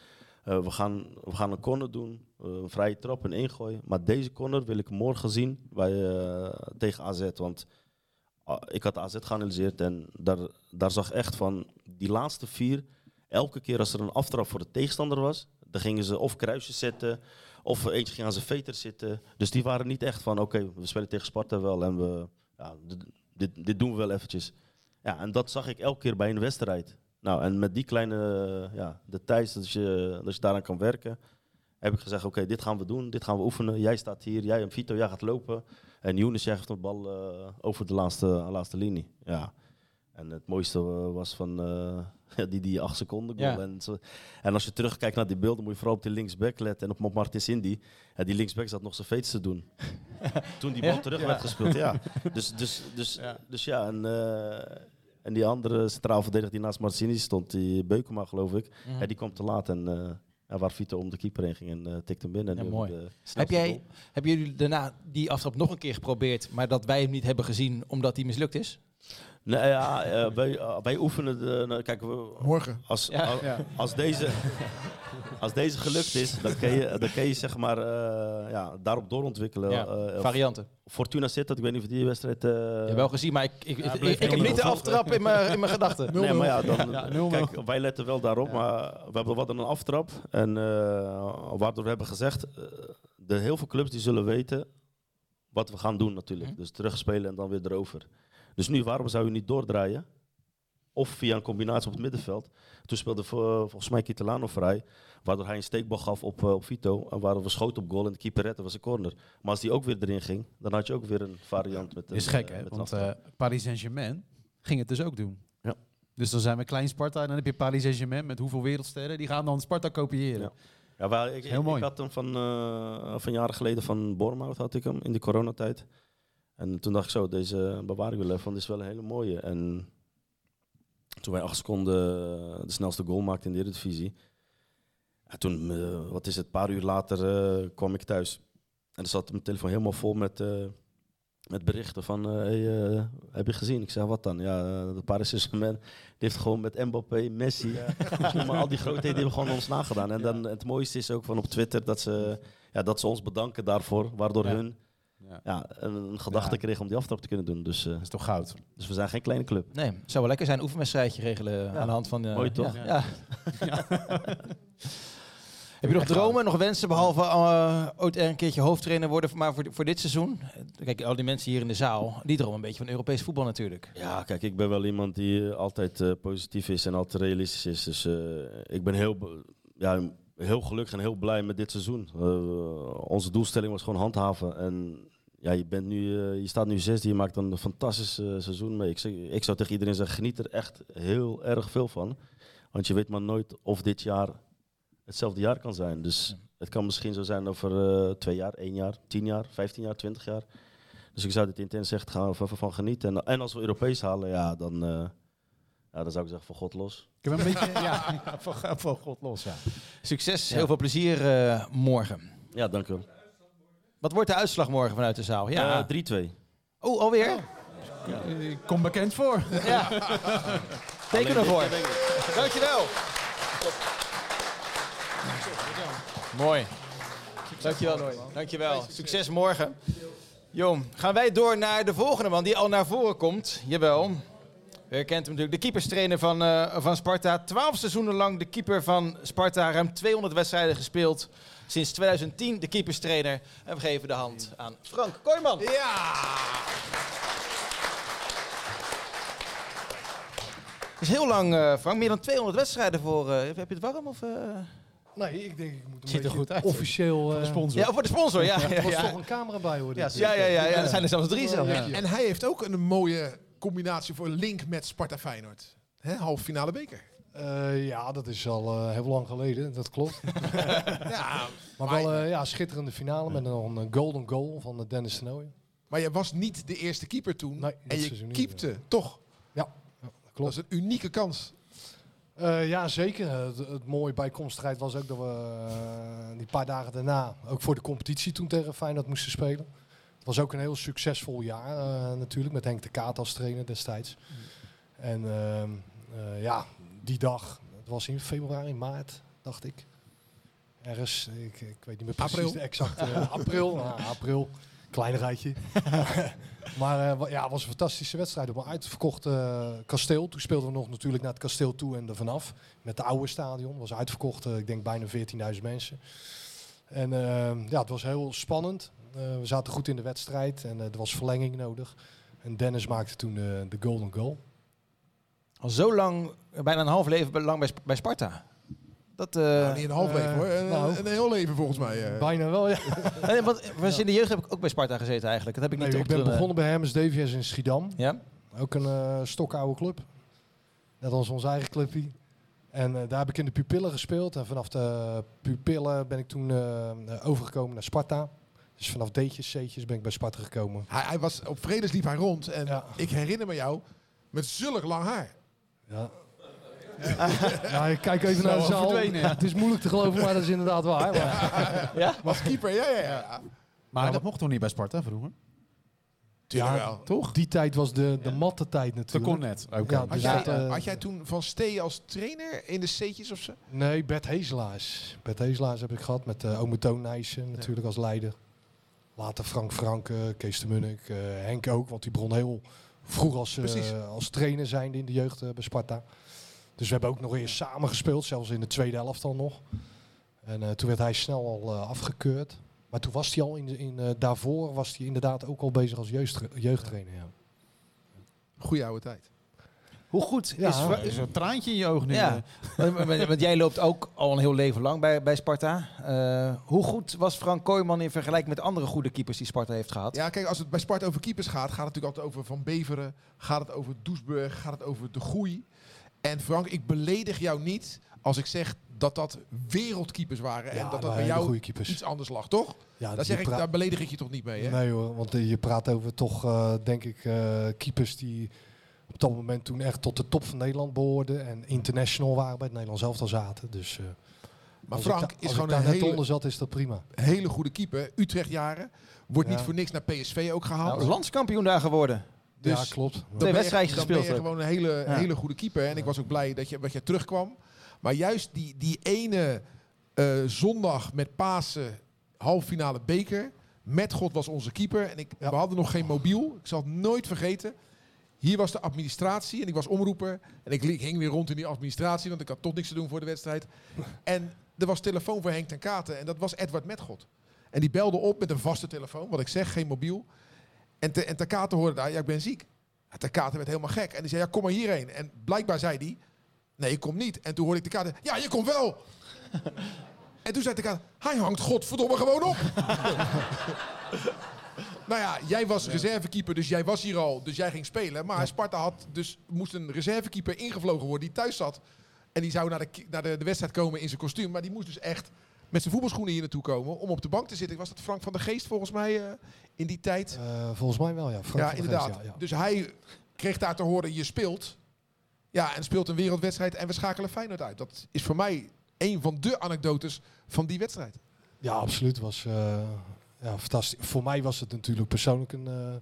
eh, we, gaan, we gaan een corner doen, eh, een vrije trap, een ingooi. Maar deze corner wil ik morgen zien bij, tegen AZ. Want ah, ik had AZ geanalyseerd en daar, daar zag echt van die laatste vier. Elke keer als er een aftrap voor de tegenstander was, dan gingen ze of kruisjes zetten, of eentje ging aan zijn veter zitten. Dus die waren niet echt van, oké, we spelen tegen Sparta wel en we, ja, dit, dit, doen we wel eventjes. Ja, en dat zag ik elke keer bij een wedstrijd. Nou, en met die kleine ja, details, dat je, dat je daaraan kan werken, heb ik gezegd, oké, dit gaan we doen, dit gaan we oefenen. Jij staat hier, jij en Vito, jij gaat lopen. En Younes, jij geeft de bal eh, over de laatste, laatste linie. Ja. En het mooiste eh, was van eh, (laughs) ja, die, die acht seconden goal. Ja. En, zo- en als je terugkijkt naar die beelden, moet je vooral op die linksback letten. En op op Martin Cindy. Ja, die linksback zat nog zijn veets te doen. (laughs) Toen die bal Ja? terug werd gespeeld, ja. (laughs) Dus, dus, dus, Ja. dus ja, en, eh, en die andere centraal verdediger die naast Martini stond, die Beukema geloof ik, Mhm. ja, die kwam te laat. En ja, waar Vito om de keeper heen ging en eh tikte hem binnen. Ja, mooi. de Heb jij, hebben jullie daarna die aftrap nog een keer geprobeerd, maar dat wij hem niet hebben gezien omdat hij mislukt is? Nee, ja, eh, wij, eh, wij oefenen. De, nou, kijk, we, Morgen. als, Ja. als, als deze, (laughs) als deze gelukt is, dan kun je, dan kun je zeg maar, eh, ja, daarop doorontwikkelen. Ja, Eh, Varianten. Fortuna zit dat, ik weet niet of die wedstrijd. eh, Ja, wel gezien, maar ik, ik, ik, heb niet de aftrap in mijn, in mijn (laughs) gedachten. Nee, maar ja, dan, Ja, 0-0. kijk, wij letten wel daarop, maar we hebben wat een aftrap. En eh, waardoor we hebben gezegd, de heel veel clubs die zullen weten wat we gaan doen natuurlijk. Mhm. Dus terugspelen en dan weer erover. Dus nu, waarom zou je niet doordraaien? Of via een combinatie op het middenveld. Toen speelde vo- volgens mij Kitelano vrij, waardoor hij een steekbal gaf op, eh, op Vito. En waren we schoten op goal en de keeper redde, was een corner. Maar als die ook weer erin ging, dan had je ook weer een variant met een, is gek, eh, hè? Want eh, Paris Saint-Germain ging het dus ook doen. Ja. Dus dan zijn we klein Sparta en dan heb je Paris Saint-Germain met hoeveel wereldsterren. Die gaan dan Sparta kopiëren. Ja. Ja, maar ik, Heel ik, mooi. ik had hem van, van jaren geleden van Bournemouth had ik hem in de coronatijd. En toen dacht ik zo, deze bewaar ik wel even, want dit is wel een hele mooie. En toen wij acht seconden de snelste goal maakten in de Eredivisie. Ja, toen, eh, wat is het, een paar uur later eh, kwam ik thuis. En er zat mijn telefoon helemaal vol met, eh, met berichten van, eh, hey, eh, heb je gezien? Ik zei, wat dan? Ja, eh, de Paris Saint-Germain heeft gewoon met Mbappé, Messi, (laughs) maar al die grootheden hebben gewoon ons nagedaan. En dan, het mooiste is ook van op Twitter dat ze, ja, dat ze ons bedanken daarvoor, waardoor Ja. hun Ja. ja, een, een gedachte Ja. kregen om die aftrap te kunnen doen. Dus, eh, Dat is toch goud? dus we zijn geen kleine club. Nee, het zou wel lekker zijn een oefenwedstrijdje regelen aan de hand van... eh, Mooi toch? Ja. ja. (laughs) (laughs) Heb je nog dromen, nog wensen, behalve eh, ooit er een keertje hoofdtrainer worden, maar voor, voor dit seizoen? Kijk, al die mensen hier in de zaal, die dromen een beetje van Europees voetbal natuurlijk. Ja, kijk, ik ben wel iemand die altijd eh, positief is en altijd realistisch is. Dus eh, ik ben heel, ja, heel gelukkig en heel blij met dit seizoen. Eh, onze doelstelling was gewoon handhaven. En ja, je, bent nu, eh, je staat nu zesde, je maakt een fantastisch eh, seizoen mee. Ik, zeg- ik zou tegen iedereen zeggen, geniet er echt heel erg veel van. Want je weet maar nooit of dit jaar hetzelfde jaar kan zijn. Dus het kan misschien zo zijn over eh, twee jaar, één jaar, tien jaar, vijftien jaar, twintig jaar. Dus ik zou dit intens echt gaan we van, genieten. En, en als we Europees halen, ja, dan, eh, ja, dan zou ik zeggen van God los. Ik heb een beetje, (laughs) ja, (laughs) van, van God los, ja. Succes, Ja. heel veel plezier eh, morgen. Ja, dank u wel. Wat wordt de uitslag morgen vanuit de zaal? Ja. Eh, 3-2. oh, alweer? Ik kom bekend voor. Ja. Teken ervoor. Dankjewel. Mooi. Dankjewel, Nooi. Dankjewel. Succes morgen. Jong, gaan wij door naar de volgende man die al naar voren komt. Jawel. U herkent hem natuurlijk. De keeperstrainer van, eh, van Sparta. Twaalf seizoenen lang de keeper van Sparta. Ruim 200 wedstrijden gespeeld. Sinds 2010 de keeperstrainer. En we geven de hand aan Frank Kooijman. Ja! Het is heel lang, eh, Frank. Meer dan 200 wedstrijden voor... eh, heb je het warm? Of, eh? Nee, ik denk ik moet een Ziet er beetje goed uit. officieel... eh, sponsor. Ja, voor de sponsor. Ja, (laughs) ja, Er was ja. toch een camera bij hoor. Ja. Ja, ja, ja, ja, er zijn er zelfs drie zelfs. Ja. En hij heeft ook een mooie combinatie voor link met Sparta Feyenoord. Hè, halve finale beker. Eh, ja, dat is al eh, heel lang geleden, dat klopt. (laughs) Ja, (laughs) Maar wel eh, ja, schitterende finale met nog een golden goal van Dennis Tenooy. maar je was niet de eerste keeper toen. Nee, dat en je keepte, toch? Ja, dat Dat klopt. is een unieke kans. Eh, ja, zeker. Het, het mooie bij komststrijd was ook dat we die paar dagen daarna ook voor de competitie toen tegen Feyenoord moesten spelen. Het was ook een heel succesvol jaar eh, natuurlijk, met Henk de Kaat als trainer destijds. En ehm, eh, ja, die dag, het was in februari, maart, dacht ik. Ergens, ik, ik weet niet meer precies April. de exacte (laughs) april. Ja, april, kleinigheidje. (laughs) maar eh, ja, het was een fantastische wedstrijd op een uitverkocht eh, kasteel. Toen speelden we nog natuurlijk naar het kasteel toe en er vanaf. Met de oude stadion. was uitverkocht, eh, ik denk bijna 14.000 mensen. En eh, ja, het was heel spannend. Eh, we zaten goed in de wedstrijd en eh, er was verlenging nodig. En Dennis maakte toen de golden goal. Al zo lang, bijna een half leven lang bij, bij Sparta. Dat, eh, nou, niet een half leven eh, hoor. Een, nou. een heel leven volgens mij. eh. Bijna wel, ja. (laughs) nee, want was in de jeugd heb ik ook bij Sparta gezeten eigenlijk. Dat heb ik Nee, niet ik ben begonnen bij Hermes Davies in Schiedam. Ja? Ook een eh stokoude club. Net als onze eigen clubje. En eh, daar heb ik in de pupillen gespeeld. En vanaf de pupillen ben ik toen overgekomen naar Sparta. Dus vanaf D'tjes, C'tjes ben ik bij Sparta gekomen. Hij, hij was op vredes liep hij rond. En Ja. ik herinner me jou met zulk lang haar. Ja. ja, ik kijk even naar de zaal. verdwenen, ja. Het is moeilijk te geloven, maar dat is inderdaad waar. Maar, Als keeper, ja, ja, ja. Maar dat mocht toch niet bij Sparta vroeger? Ja. Toch? die tijd was de, de matte tijd Dat natuurlijk. kon net. Oké. Ja, Had dus jij, dat, eh, had jij toen Van Stee als trainer in de C'tjes of zo? Nee, Bert Hezelaars. Bert Hezelaars heb ik gehad met uh, Ome Toon Nijssen natuurlijk als leider. Later Frank Franke, Kees de Munnik, eh, Henk ook, want die begon heel vroeg als, eh, als trainer zijnde in de jeugd eh, bij Sparta. Dus we hebben ook nog eens samen gespeeld, zelfs in de tweede helft al nog. En eh, toen werd hij snel al afgekeurd. Maar toen was hij al in, in daarvoor was hij inderdaad ook al bezig als jeugdtra- jeugdtrainer. Ja. Goeie oude tijd. Hoe goed Ja. is... Er is een traantje in je oog nu. Ja, (laughs) want, want- jij loopt ook al een heel leven lang bij, bij Sparta. Eh, hoe goed was Frank Kooijman in vergelijking met andere goede keepers die Sparta heeft gehad? Ja, kijk, als het bij Sparta over keepers gaat, gaat het natuurlijk altijd over Van Beveren. Gaat het over Doesburg, gaat het over De Groei. En Frank, ik beledig jou niet als ik zeg dat dat wereldkeepers waren. en dat dat bij jou iets anders lag, toch? Ja, zeg ik, daar beledig ik je toch niet mee, hè? Nee hoor, want eh, je praat over toch, eh, denk ik, eh, keepers die op dat moment toen echt tot de top van Nederland behoorden. En international waren bij het Nederlands elftal zaten. Dus eh, Maar Frank is als gewoon ik een daar net hele, onder zat, is dat prima. hele goede keeper. Utrecht jaren. Wordt niet voor niks naar PSV ook gehaald. Nou, landskampioen daar geworden. Dus ja, klopt. dan Twee wedstrijdjes dan ben je gespeeld gewoon een hele, Ja. hele goede keeper. En ik was ook blij dat je, dat je terugkwam. Maar juist die, die ene eh, zondag met Pasen, halve finale beker. Met God was onze keeper. En ik, Ja. we hadden nog geen mobiel. Ik zal het nooit vergeten. Hier was de administratie en ik was omroeper. En ik hing weer rond in die administratie, want ik had toch niks te doen voor de wedstrijd. En er was telefoon voor Henk ten Katen en dat was Edward Metgod. En die belde op met een vaste telefoon, wat ik zeg, geen mobiel. En, te, en ten Katen hoorde daar, ja, ik ben ziek. En ten Katen werd helemaal gek. En die zei, ja, kom maar hierheen. En blijkbaar zei hij, nee, ik kom niet. En toen hoorde ik de Katen, ja, je komt wel. (laughs) en toen zei de Katen, hij hangt godverdomme gewoon op. (laughs) Nou ja, jij was reservekeeper, dus jij was hier al, dus jij ging spelen. Maar Sparta had dus moest een reservekeeper ingevlogen worden die thuis zat. En die zou naar de, naar de, de wedstrijd komen in zijn kostuum. Maar die moest dus echt met zijn voetbalschoenen hier naartoe komen om op de bank te zitten. Was dat Frank van der Geest volgens mij eh, in die tijd? Eh, volgens mij wel, ja. Frank ja, inderdaad. Geest, ja, ja. Dus hij kreeg daar te horen, je speelt. Ja, en speelt een wereldwedstrijd en we schakelen Feyenoord uit. Dat is voor mij een van de anekdotes van die wedstrijd. Ja, absoluut. Was, eh, ja, fantastisch. Voor mij was het natuurlijk persoonlijk een, eh,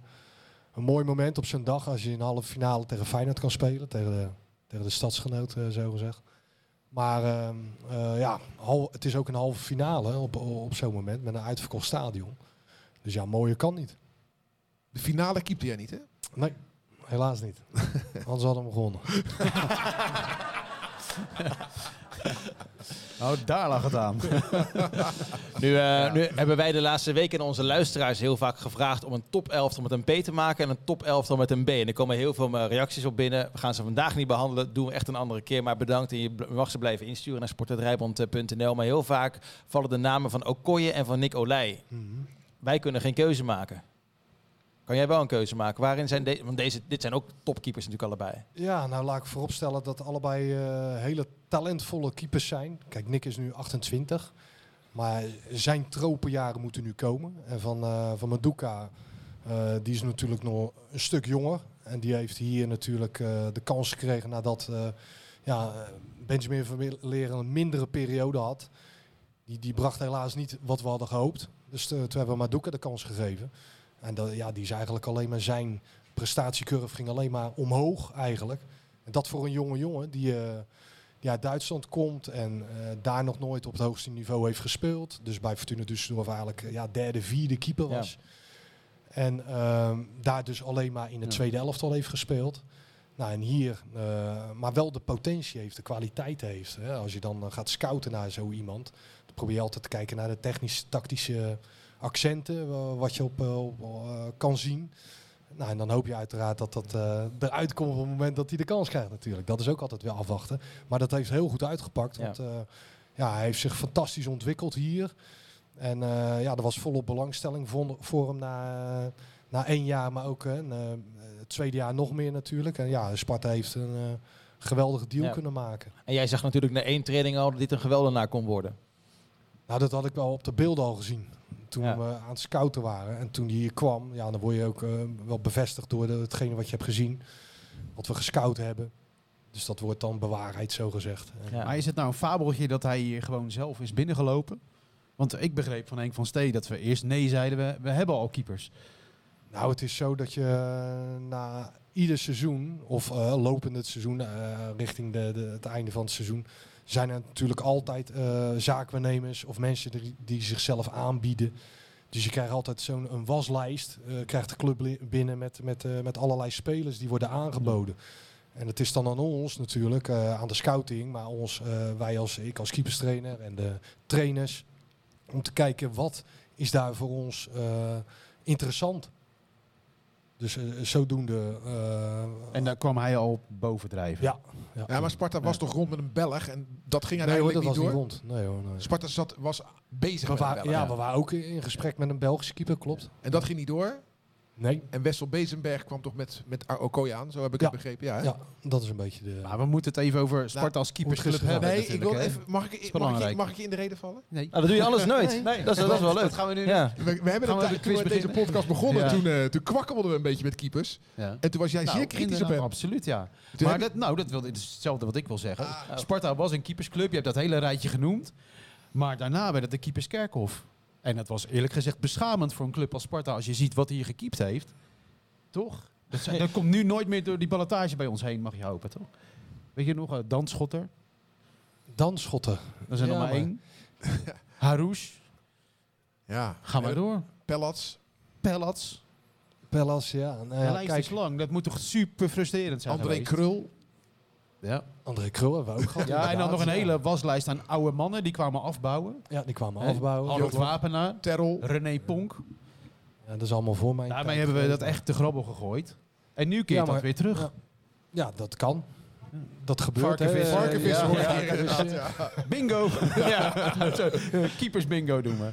een mooi moment op zo'n dag. Als je in de halve finale tegen Feyenoord kan spelen. Tegen de, tegen de stadsgenoot, eh, zo gezegd. Maar ehm, eh, ja, hal- het is ook een halve finale op, op zo'n moment. Met een uitverkocht stadion. Dus ja, mooier kan niet. De finale keepte jij niet, hè? Nee, helaas niet. (laughs) Anders hadden we hem gewonnen. (laughs) Oh, daar lag het aan. (laughs) Nu, eh, nu hebben wij de laatste weken onze luisteraars heel vaak gevraagd om een top 11 met een B te maken en een top 11 met een B. En er komen heel veel eh, reacties op binnen. We gaan ze vandaag niet behandelen, doen we echt een andere keer. Maar bedankt en je mag ze blijven insturen naar sport.rijbond.nl. Maar heel vaak vallen de namen van Okoye en van Nick Olij. Wij kunnen geen keuze maken. Kan jij wel een keuze maken? Waarin zijn deze? Deze, dit zijn ook topkeepers natuurlijk allebei. Ja, nou laat ik vooropstellen dat allebei eh, hele talentvolle keepers zijn. Kijk, Nick is nu 28. Maar zijn tropenjaren moeten nu komen. En van, eh van Maduka, eh, die is natuurlijk nog een stuk jonger. En die heeft hier natuurlijk de kans gekregen nadat ja, Benjamin Verleer een mindere periode had. Die, die bracht helaas niet wat we hadden gehoopt. Dus toen hebben we Maduka de kans gegeven. En dat, ja, die is eigenlijk alleen maar zijn prestatiecurve ging alleen maar omhoog eigenlijk. En dat voor een jonge jongen die, die uit Duitsland komt en eh, daar nog nooit op het hoogste niveau heeft gespeeld. Dus bij Fortuna Düsseldorf eigenlijk ja, derde, vierde keeper Ja. was. En ehm, daar dus alleen maar in de Ja. tweede elftal heeft gespeeld. Nou, en hier, eh, maar wel de potentie heeft, de kwaliteit heeft. Hè. Als je dan gaat scouten naar zo iemand, dan probeer je altijd te kijken naar de technisch-tactische accenten, wa- wat je op, eh, op, eh, kan zien. Nou, en dan hoop je uiteraard dat dat eh, eruit komt op het moment dat hij de kans krijgt natuurlijk. Dat is ook altijd wel afwachten. Maar dat heeft heel goed uitgepakt. Ja. Want eh, ja, hij heeft zich fantastisch ontwikkeld hier. En eh, ja, er was volop belangstelling voor, voor hem na, na één jaar, maar ook eh, eh, het tweede jaar nog meer natuurlijk. En ja, Sparta heeft een eh, geweldige deal Ja. kunnen maken. En jij zag natuurlijk na één training al dat dit een geweldenaar kon worden. Nou, dat had ik wel op de beelden al gezien. Toen Ja. we aan het scouten waren. En toen hij hier kwam, ja, dan word je ook eh, wel bevestigd door de, hetgene wat je hebt gezien. Wat we gescout hebben. Dus dat wordt dan bewaarheid, zo gezegd. Ja. Maar is het nou een fabeltje dat hij hier gewoon zelf is binnengelopen? Want ik begreep van Henk van Stee dat we eerst nee zeiden, we, we hebben al keepers. Nou, het is zo dat je eh, na ieder seizoen, of eh, lopend het seizoen, eh, richting de, de, het einde van het seizoen, zijn er natuurlijk altijd eh zaakwaarnemers of mensen die, zichzelf aanbieden. Dus je krijgt altijd zo'n waslijst, eh, krijgt de club binnen met, met, eh, met allerlei spelers die worden aangeboden. En het is dan aan ons natuurlijk, aan de scouting, maar ons, wij als ik als keeperstrainer en de trainers, om te kijken wat is daar voor ons interessant. Dus eh, zodoende. eh, En daar kwam hij al bovendrijven. ja, ja. Ja, maar Sparta was toch rond met een Belg en dat ging nee hoor, uiteindelijk was niet niet door. rond. Nee hoor, nee. Sparta zat, was bezig We met een waren, Belg. ja, we waren ook in gesprek met een Belgische keeper, klopt. En dat ging niet door. Nee, En Wessel Bezenberg kwam toch met, met Okoye aan, zo heb ik Ja. het begrepen. Ja, hè? ja, dat is een beetje de... Maar we moeten het even over Sparta als keepersclub hebben. Nee, ik wil even, mag, ik, mag, ik, mag ik je in de reden vallen? Nee. Nou, dat doe je alles nooit. Nee. Dat, is, dat is wel leuk. Wat gaan we nu Ja. We, we hebben Gaan we het, toen we deze podcast begonnen, Ja. toen, eh, toen kwakkelden we een beetje met keepers. Ja. En toen was jij Nou, zeer kritisch op inderdaad, hem. Absoluut, ja. Toen maar dat, nou, dat, wil, dat is hetzelfde wat ik wil zeggen. Ah. Sparta was een keepersclub, je hebt dat hele rijtje genoemd. Maar daarna werd het de keeperskerkhof. En dat was eerlijk gezegd beschamend voor een club als Sparta als je ziet wat hij hier gekiept heeft. Toch? Dat, zijn- dat komt nu nooit meer door die ballotage bij ons heen, mag je hopen, toch? Weet je nog, uh, Danschotter, Danschotten. dat is er Ja, nog maar maar- één. (laughs) Harouche, Ja. ga maar Eh, door. Pellats. Pellats, Pellas, ja. Nou ja, lijst kijk, is lang. Dat moet toch super frustrerend zijn André geweest? Krul. Ja. André Krul hebben we ook gehad. ja, en dan nog een hele waslijst aan oude mannen die kwamen afbouwen. Ja, die kwamen afbouwen. Arnold Wapenaar, Terrel. René Ponk. Ja, dat is allemaal voor mij. Daarmee hebben we dat echt te grabbel gegooid. En nu keert Ja, dat weer terug. Ja. Ja, dat kan. Dat gebeurt. Varkenvis. hè. Varkenvis Ja. Bingo! ja, (laughs) keepers bingo doen we.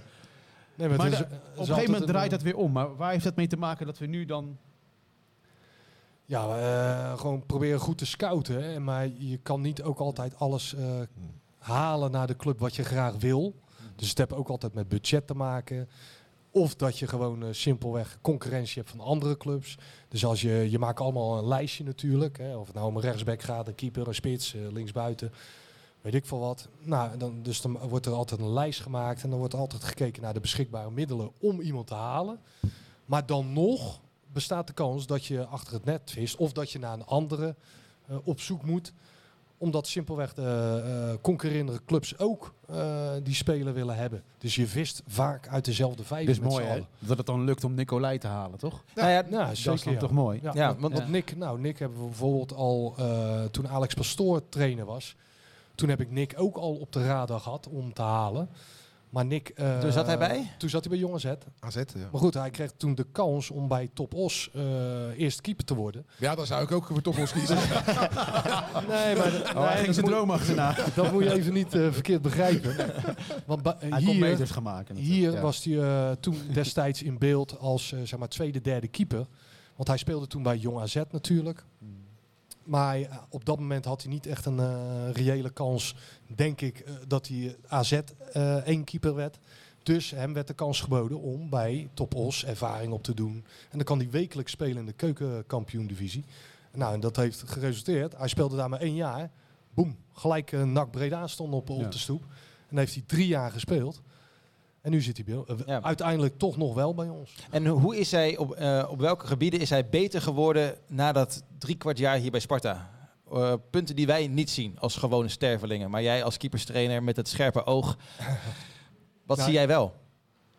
Nee, maar is- Op een gegeven moment draait dat weer om. Maar waar heeft dat mee te maken dat we nu dan... Ja, eh, gewoon proberen goed te scouten. Hè. Maar je kan niet ook altijd alles eh, halen naar de club wat je graag wil. Dus het heeft ook altijd met budget te maken. Of dat je gewoon eh, simpelweg concurrentie hebt van andere clubs. Dus als je, je maakt allemaal een lijstje natuurlijk. Hè, of het nou om een rechtsback gaat, een keeper, een spits, linksbuiten. Weet ik veel wat. Nou, dan, dus dan wordt er altijd een lijst gemaakt. En dan wordt altijd gekeken naar de beschikbare middelen om iemand te halen. Maar dan nog bestaat de kans dat je achter het net vist. Of dat je naar een andere eh, op zoek moet omdat simpelweg de eh, concurrerende clubs ook eh, die speler willen hebben. Dus je vist vaak uit dezelfde vijver Dit is met mooi hè, dat het dan lukt om Nicolai te halen, toch? Nou ja, Ja, dat is dan ja. toch mooi? Ja, Ja, want, want ja. Nick, nou, Nick hebben we bijvoorbeeld al eh, toen Alex Pastoor trainer was. Toen heb ik Nick ook al op de radar gehad om te halen. Maar Nick... eh, Toen zat hij bij? Toen zat hij bij Jonge Z. AZ, ja. Maar goed, hij kreeg toen de kans om bij Top Os eh eerst keeper te worden. Ja, dan zou ik ook voor toch ons kiezen. (laughs) Nee, maar de- Oh, hij ging dat, zijn droom achterna. (laughs) dat moet je even niet eh, verkeerd begrijpen. Want ba- Hij kon hier, meters gaan maken. natuurlijk. hier Ja. was hij eh, toen destijds in beeld als eh, zeg maar tweede, derde keeper. Want hij speelde toen bij Jong AZ natuurlijk. Maar hij, eh, op dat moment had hij niet echt een eh, reële kans, denk ik, eh, dat hij AZ één keeper werd. Dus hem werd de kans geboden om bij Top Os ervaring op te doen. En dan kan hij wekelijks spelen in de keukenkampioen-divisie. Nou, en dat heeft geresulteerd. Hij speelde daar maar één jaar. Boem, gelijk een NAC Breda stond op, op Ja. de stoep. En heeft hij drie jaar gespeeld. En nu zit hij bij, eh, Ja. uiteindelijk toch nog wel bij ons. En hoe is hij, op, eh, op welke gebieden is hij beter geworden na dat drie kwart jaar hier bij Sparta? Eh, punten die wij niet zien als gewone stervelingen. Maar jij als keeperstrainer met het scherpe oog. (laughs) Wat Nou, zie jij wel?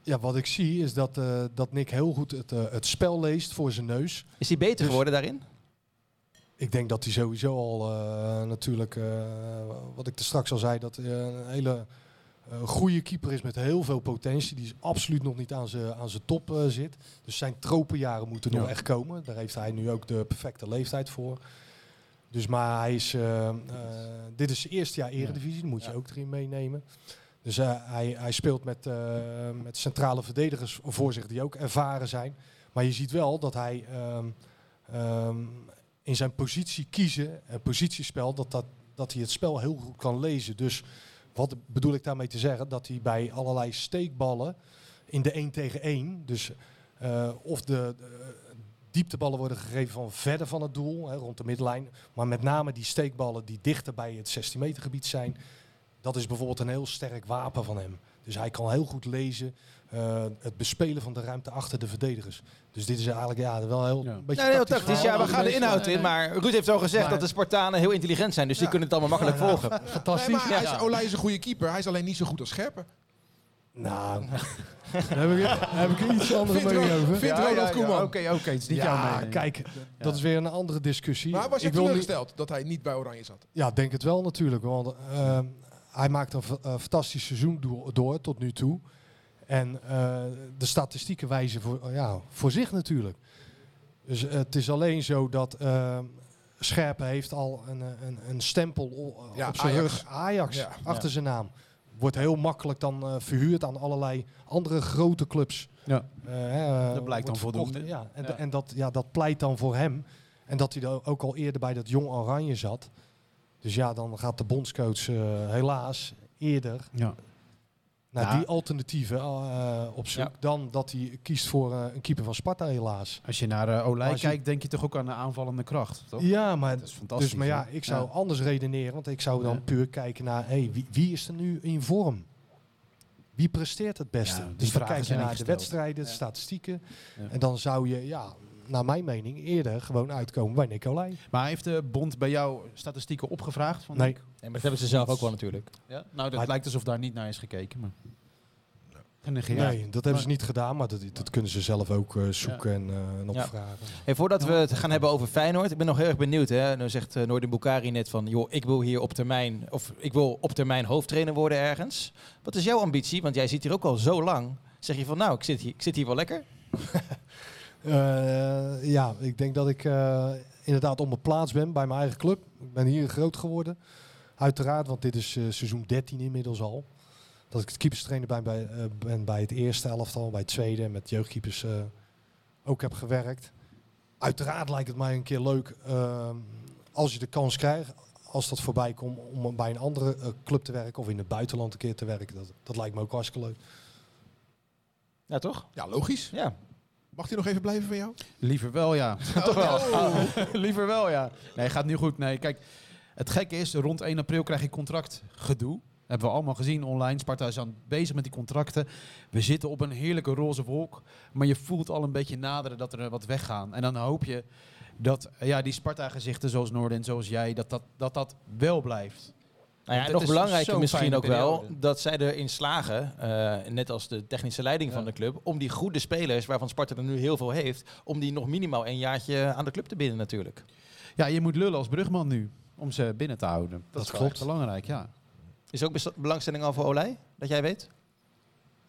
Ja, wat ik zie is dat, dat Nick heel goed het, het spel leest voor zijn neus. Is hij beter dus- geworden daarin? Ik denk dat hij sowieso al natuurlijk, wat ik er straks al zei, dat een hele eh, goede keeper is met heel veel potentie. Die is absoluut nog niet aan zijn aan top eh, zit. Dus zijn tropenjaren moeten nog Ja. echt komen. Daar heeft hij nu ook de perfecte leeftijd voor. Dus maar hij is, eh, eh, dit is zijn eerste jaar eredivisie, dat moet je Ja. ook erin meenemen. Dus hij, hij speelt met, met centrale verdedigers voor zich die ook ervaren zijn. Maar je ziet wel dat hij ehm, ehm, in zijn positie kiezen, en positiespel, dat, dat, dat hij het spel heel goed kan lezen. Dus wat bedoel ik daarmee te zeggen? Dat hij bij allerlei steekballen in de 1 tegen 1, dus eh, of de, de diepteballen worden gegeven van verder van het doel, hè, rond de middenlijn, maar met name die steekballen die dichter bij het 16 meter gebied zijn, dat is bijvoorbeeld een heel sterk wapen van hem. Dus hij kan heel goed lezen, eh, het bespelen van de ruimte achter de verdedigers. Dus dit is eigenlijk ja, wel heel Ja. een beetje Nee, heel tactisch tactisch. Ja, we gaan de inhoud in. Maar Ruud heeft al gezegd Maar- dat de Spartanen heel intelligent zijn. Dus die kunnen het allemaal makkelijk volgen. Nee, Fantastisch. maar hij is, Olij is een goede keeper. Hij is alleen niet zo goed als scherper. Nou, (laughs) daar heb ik, daar heb ik een iets andere Vindt mening Ro- over. vindt Ja, Ronald Koeman. Oké, oké, het is niet jouw Ja, mening. kijk, dat is weer een andere discussie. Maar was je ik wil niet, teleurgesteld dat hij niet bij Oranje zat? ja, denk het wel natuurlijk. Want ehm, hij maakt een fa- fantastisch seizoen door, door tot nu toe. En eh, de statistieken wijzen voor, ja, voor zich natuurlijk. Dus eh, het is alleen zo dat ehm Scherpen heeft al een, een, een stempel Ja, op zijn Ajax. rug. Ajax, Ja. achter zijn naam. Wordt heel makkelijk dan verhuurd aan allerlei andere grote clubs. Ja. Eh, hè, Dat blijkt dan voldoende. Ja, en, Ja. en dat, ja, dat pleit dan voor hem. En dat hij er ook al eerder bij dat jong Oranje zat. Dus ja, dan gaat de bondscoach eh, helaas eerder Ja. Naar Ja. die alternatieven eh, op zoek. Ja. Dan dat hij kiest voor eh, een keeper van Sparta helaas. Als je naar eh, Olij je- kijkt, denk je toch ook aan de aanvallende kracht, toch? Ja, maar, Dat is fantastisch. dus, maar ja, ik zou Ja. anders redeneren. Want ik zou dan Ja. puur kijken naar hey, wie, wie is er nu in vorm? Wie presteert het beste? Dus dan kijk je naar de wedstrijden, de Ja. statistieken. Ja. En dan zou je, ja, naar mijn mening, eerder gewoon uitkomen bij Nicolai. Maar heeft de bond bij jou statistieken opgevraagd? Van Nee. Nee, maar dat hebben ze zelf ook wel natuurlijk. Ja? Nou, dat Maar- lijkt alsof daar niet naar is gekeken. Maar... Genegeerd. Nee, dat hebben ze niet gedaan, maar dat, dat kunnen ze zelf ook eh, zoeken en, eh, en Ja. opvragen. Hey, voordat we het gaan hebben over Feyenoord, ik ben nog heel erg benieuwd. Hè? Nu zegt uh, Noordin Bukari net van, joh, ik wil hier op termijn, of ik wil op termijn hoofdtrainer worden ergens. Wat is jouw ambitie? Want jij zit hier ook al zo lang. Zeg je van, nou, ik zit hier, ik zit hier wel lekker. (laughs) Eh, ja, ik denk dat ik eh, inderdaad op mijn plaats ben bij mijn eigen club. Ik ben hier groot geworden. Uiteraard, want dit is eh, seizoen 13 inmiddels al. Dat ik het keeperstrainer ben bij, ben bij het eerste elftal, bij het tweede en met jeugdkeepers eh, ook heb gewerkt. Uiteraard lijkt het mij een keer leuk als je de kans krijgt. als dat voorbij komt, om bij een andere club te werken of in het buitenland een keer te werken. Dat, dat lijkt me ook hartstikke leuk. Ja, toch? Ja, logisch. Ja. Mag hij nog even blijven van jou? Liever wel, ja. (laughs) Toch wel. (laughs) Liever wel, ja. Nee, gaat nu goed. Nee, kijk, het gekke is, rond 1 april krijg je contractgedoe. Hebben we allemaal gezien online. Sparta is aan bezig met die contracten. We zitten op een heerlijke roze wolk. Maar je voelt al een beetje naderen dat er wat weggaan. En dan hoop je dat ja, die Sparta-gezichten zoals Noorden en zoals jij, dat dat, dat, dat wel blijft. Nou ja, nog is belangrijker misschien ook wel dat zij erin slagen, eh, net als de technische leiding van de club, om die goede spelers, waarvan Sparta er nu heel veel heeft, om die nog minimaal een jaartje aan de club te binden natuurlijk. Ja, je moet lullen als brugman nu om ze binnen te houden. Dat, is wel klopt. belangrijk, ja. Is ook belangstelling al voor Olij, dat jij weet?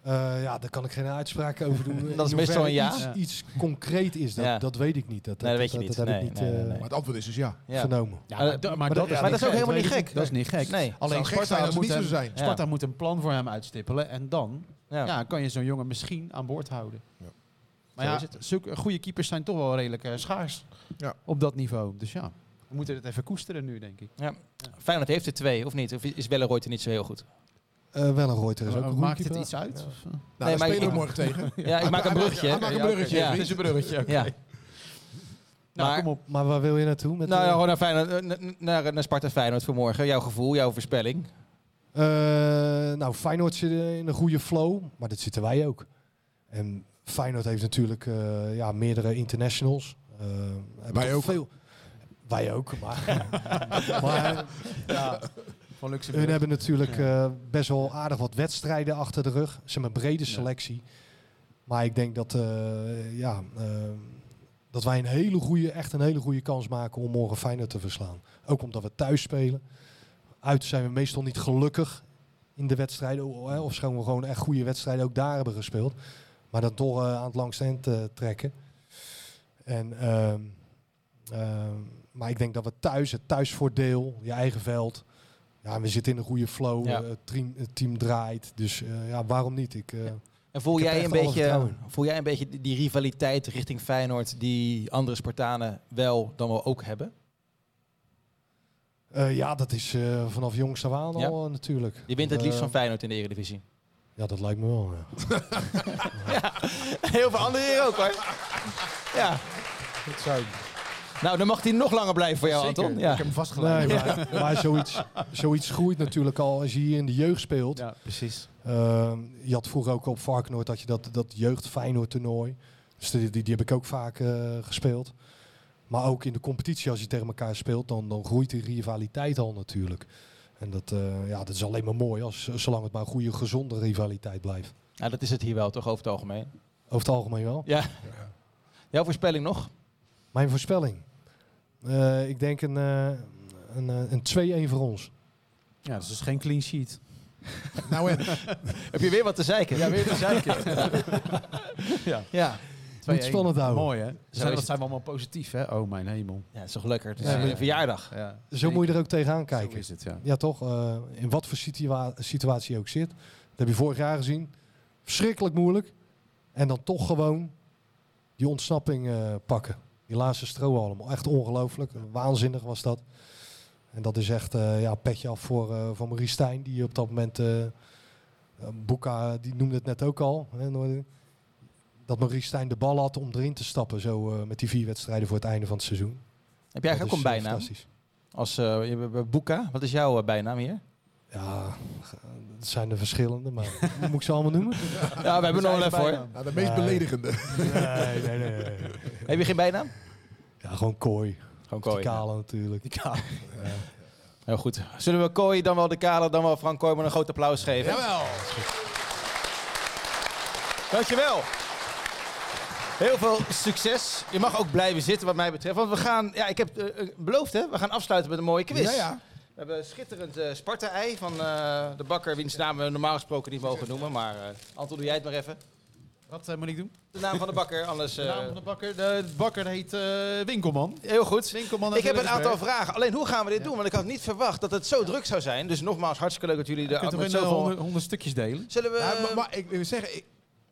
Eh, ja, daar kan ik geen uitspraak over doen. (laughs) Dat is meestal een ja. Iets, Ja. iets concreet is, dat, Ja. dat weet ik niet. Dat, Nee, dat weet je niet. Dat, heb Nee, ik niet nee, eh. Maar het antwoord is dus ja. Ja. vernomen. Ja, maar maar, dat- dat, dat- is ja, maar niet dat is ook helemaal niet gek. Dat is niet gek. Nee. Alleen Sparta, moet hem, zijn. Sparta Ja. moet een plan voor hem uitstippelen. En dan Ja. ja. kan je zo'n jongen misschien aan boord houden. Ja. Maar ja, zulke goede keepers zijn toch wel redelijk eh, schaars Ja. op dat niveau. Dus ja, we moeten het even koesteren nu, denk ik. Feyenoord heeft er twee, of niet? Of is Welleroyd er niet zo heel goed? Eh wel een Reuter is ook een Maakt het iets uit? Nou, Nee, maar spelen we ik- morgen tegen. (laughs) Ja, ik maak een bruggetje. Hij maakt een bruggetje. Ja. Het is een bruggetje. Ja. Nou, Maar- kom op. Maar waar wil je naartoe? Met, Nou ja, eh, gewoon naar, Feyenoord, eh, naar, naar Sparta Feyenoord voor morgen. Jouw gevoel, jouw voorspelling. Eh, nou, Feyenoord zit in een goede flow, maar dat zitten wij ook. En Feyenoord heeft natuurlijk eh, ja, meerdere internationals. Hebben Wij ook. Veel, wij ook, maar, (laughs) maar Ja, van Luxemburg. hun hebben natuurlijk eh, best wel aardig wat wedstrijden achter de rug. Ze hebben een brede selectie. Maar ik denk dat, eh, ja, eh, dat wij een hele goede, echt een hele goede kans maken om morgen Feyenoord te verslaan. Ook omdat we thuis spelen. Uit zijn we meestal niet gelukkig in de wedstrijden. Of schoon we gewoon echt goede wedstrijden ook daar hebben gespeeld. Maar dan toch aan het langste eind trekken. En, ehm, ehm, maar ik denk dat we thuis, het thuisvoordeel, je eigen veld. Ja, we zitten in een goede flow. Ja. eh, het, team, het team draait. Dus eh, ja, waarom niet? Ik, eh, En voel jij, een beetje, voel jij een beetje die- rivaliteit richting Feyenoord die andere Spartanen wel dan wel ook hebben? eh, ja, dat is eh, vanaf jongs af aan Ja. al eh, natuurlijk. Je wint het liefst Eh, van Feyenoord in de Eredivisie. Ja, dat lijkt me wel. Ja. (laughs) Heel veel anderen hier ook hoor. Ja. Goed zo. Nou, dan mag hij nog langer blijven voor jou, Zeker. Anton. Ik Ja. heb hem vastgelegd. Nee, maar, maar zoiets, zoiets groeit natuurlijk al als je hier in de jeugd speelt. Ja, precies. Ehm, je had vroeger ook op Varkenoord dat je dat, dat jeugd Feyenoord toernooi. Dus die, die, die heb ik ook vaak eh, gespeeld. Maar ook in de competitie als je tegen elkaar speelt, dan, dan groeit die rivaliteit al natuurlijk. En dat, eh, ja, dat is alleen maar mooi, als, zolang het maar een goede, gezonde rivaliteit blijft. Nou, dat is het hier wel, toch over het algemeen. Over het algemeen wel. Ja. Jouw voorspelling nog? Mijn voorspelling. Eh, ik denk een, eh, een, eh, een 2-1 voor ons. Ja, dus het is geen clean sheet. (laughs) Nou en, (laughs) Heb je weer wat te zeiken? Ja, weer te zeiken. (laughs) ja. ja. Moet spannend houden. Mooi, hè? is Zijn, dat het. zijn we allemaal positief, hè? Oh, mijn hemel. Ja, dat is toch lekker. Het is Ja, een verjaardag. Ja, Zo moet je er ook tegenaan Zo kijken. is het, ja. Ja, toch? Eh, in wat voor situa situatie je ook zit. Dat heb je vorig jaar gezien. Verschrikkelijk moeilijk. En dan toch gewoon die ontsnapping eh, pakken. Die laatste strohalm. Echt ongelooflijk. Waanzinnig was dat. En dat is echt eh, ja, petje af voor, eh voor Marie Stijn. Die op dat moment... eh, Boeka, die noemde het net ook al. Hè, dat Marie Stijn de bal had om erin te stappen. Zo met die vier wedstrijden voor het einde van het seizoen. Heb jij Dat eigenlijk ook een bijnaam? Als Boeka. Wat is jouw bijnaam hier? Ja, het zijn er verschillende, maar moet ik ze allemaal noemen? (laughs) Ja, we hebben nog wel even hoor. nou, de meest Nee. beledigende. Nee, nee, nee. nee. Heb je geen bijnaam? Ja, gewoon kooi. Gewoon Die kale natuurlijk. Heel goed. Zullen we Kooi, dan wel de Kale, dan wel Frank Kooijman een groot applaus geven? Jawel. Dankjewel. Heel veel succes. Je mag ook blijven zitten wat mij betreft. Want we gaan, ja, ik heb eh, eh, beloofd hè, we gaan afsluiten met een mooie quiz. Ja, ja. We hebben een schitterend eh Sparta-ei van eh, de bakker, wiens naam we normaal gesproken niet mogen noemen. Maar eh Anton, doe jij het maar even. Wat moet ik doen? De naam van de bakker, anders... De naam van de bakker, de bakker heet Winkelman. Heel goed. Winkelman Ik heb een aantal vragen. Alleen hoe gaan we dit Ja. doen? Want ik had niet verwacht dat het zo druk zou zijn. Dus nogmaals, hartstikke leuk dat jullie kunt toch met zoveel... 100, 100 stukjes delen? Zullen we... Ja, maar, maar ik wil zeggen, ik,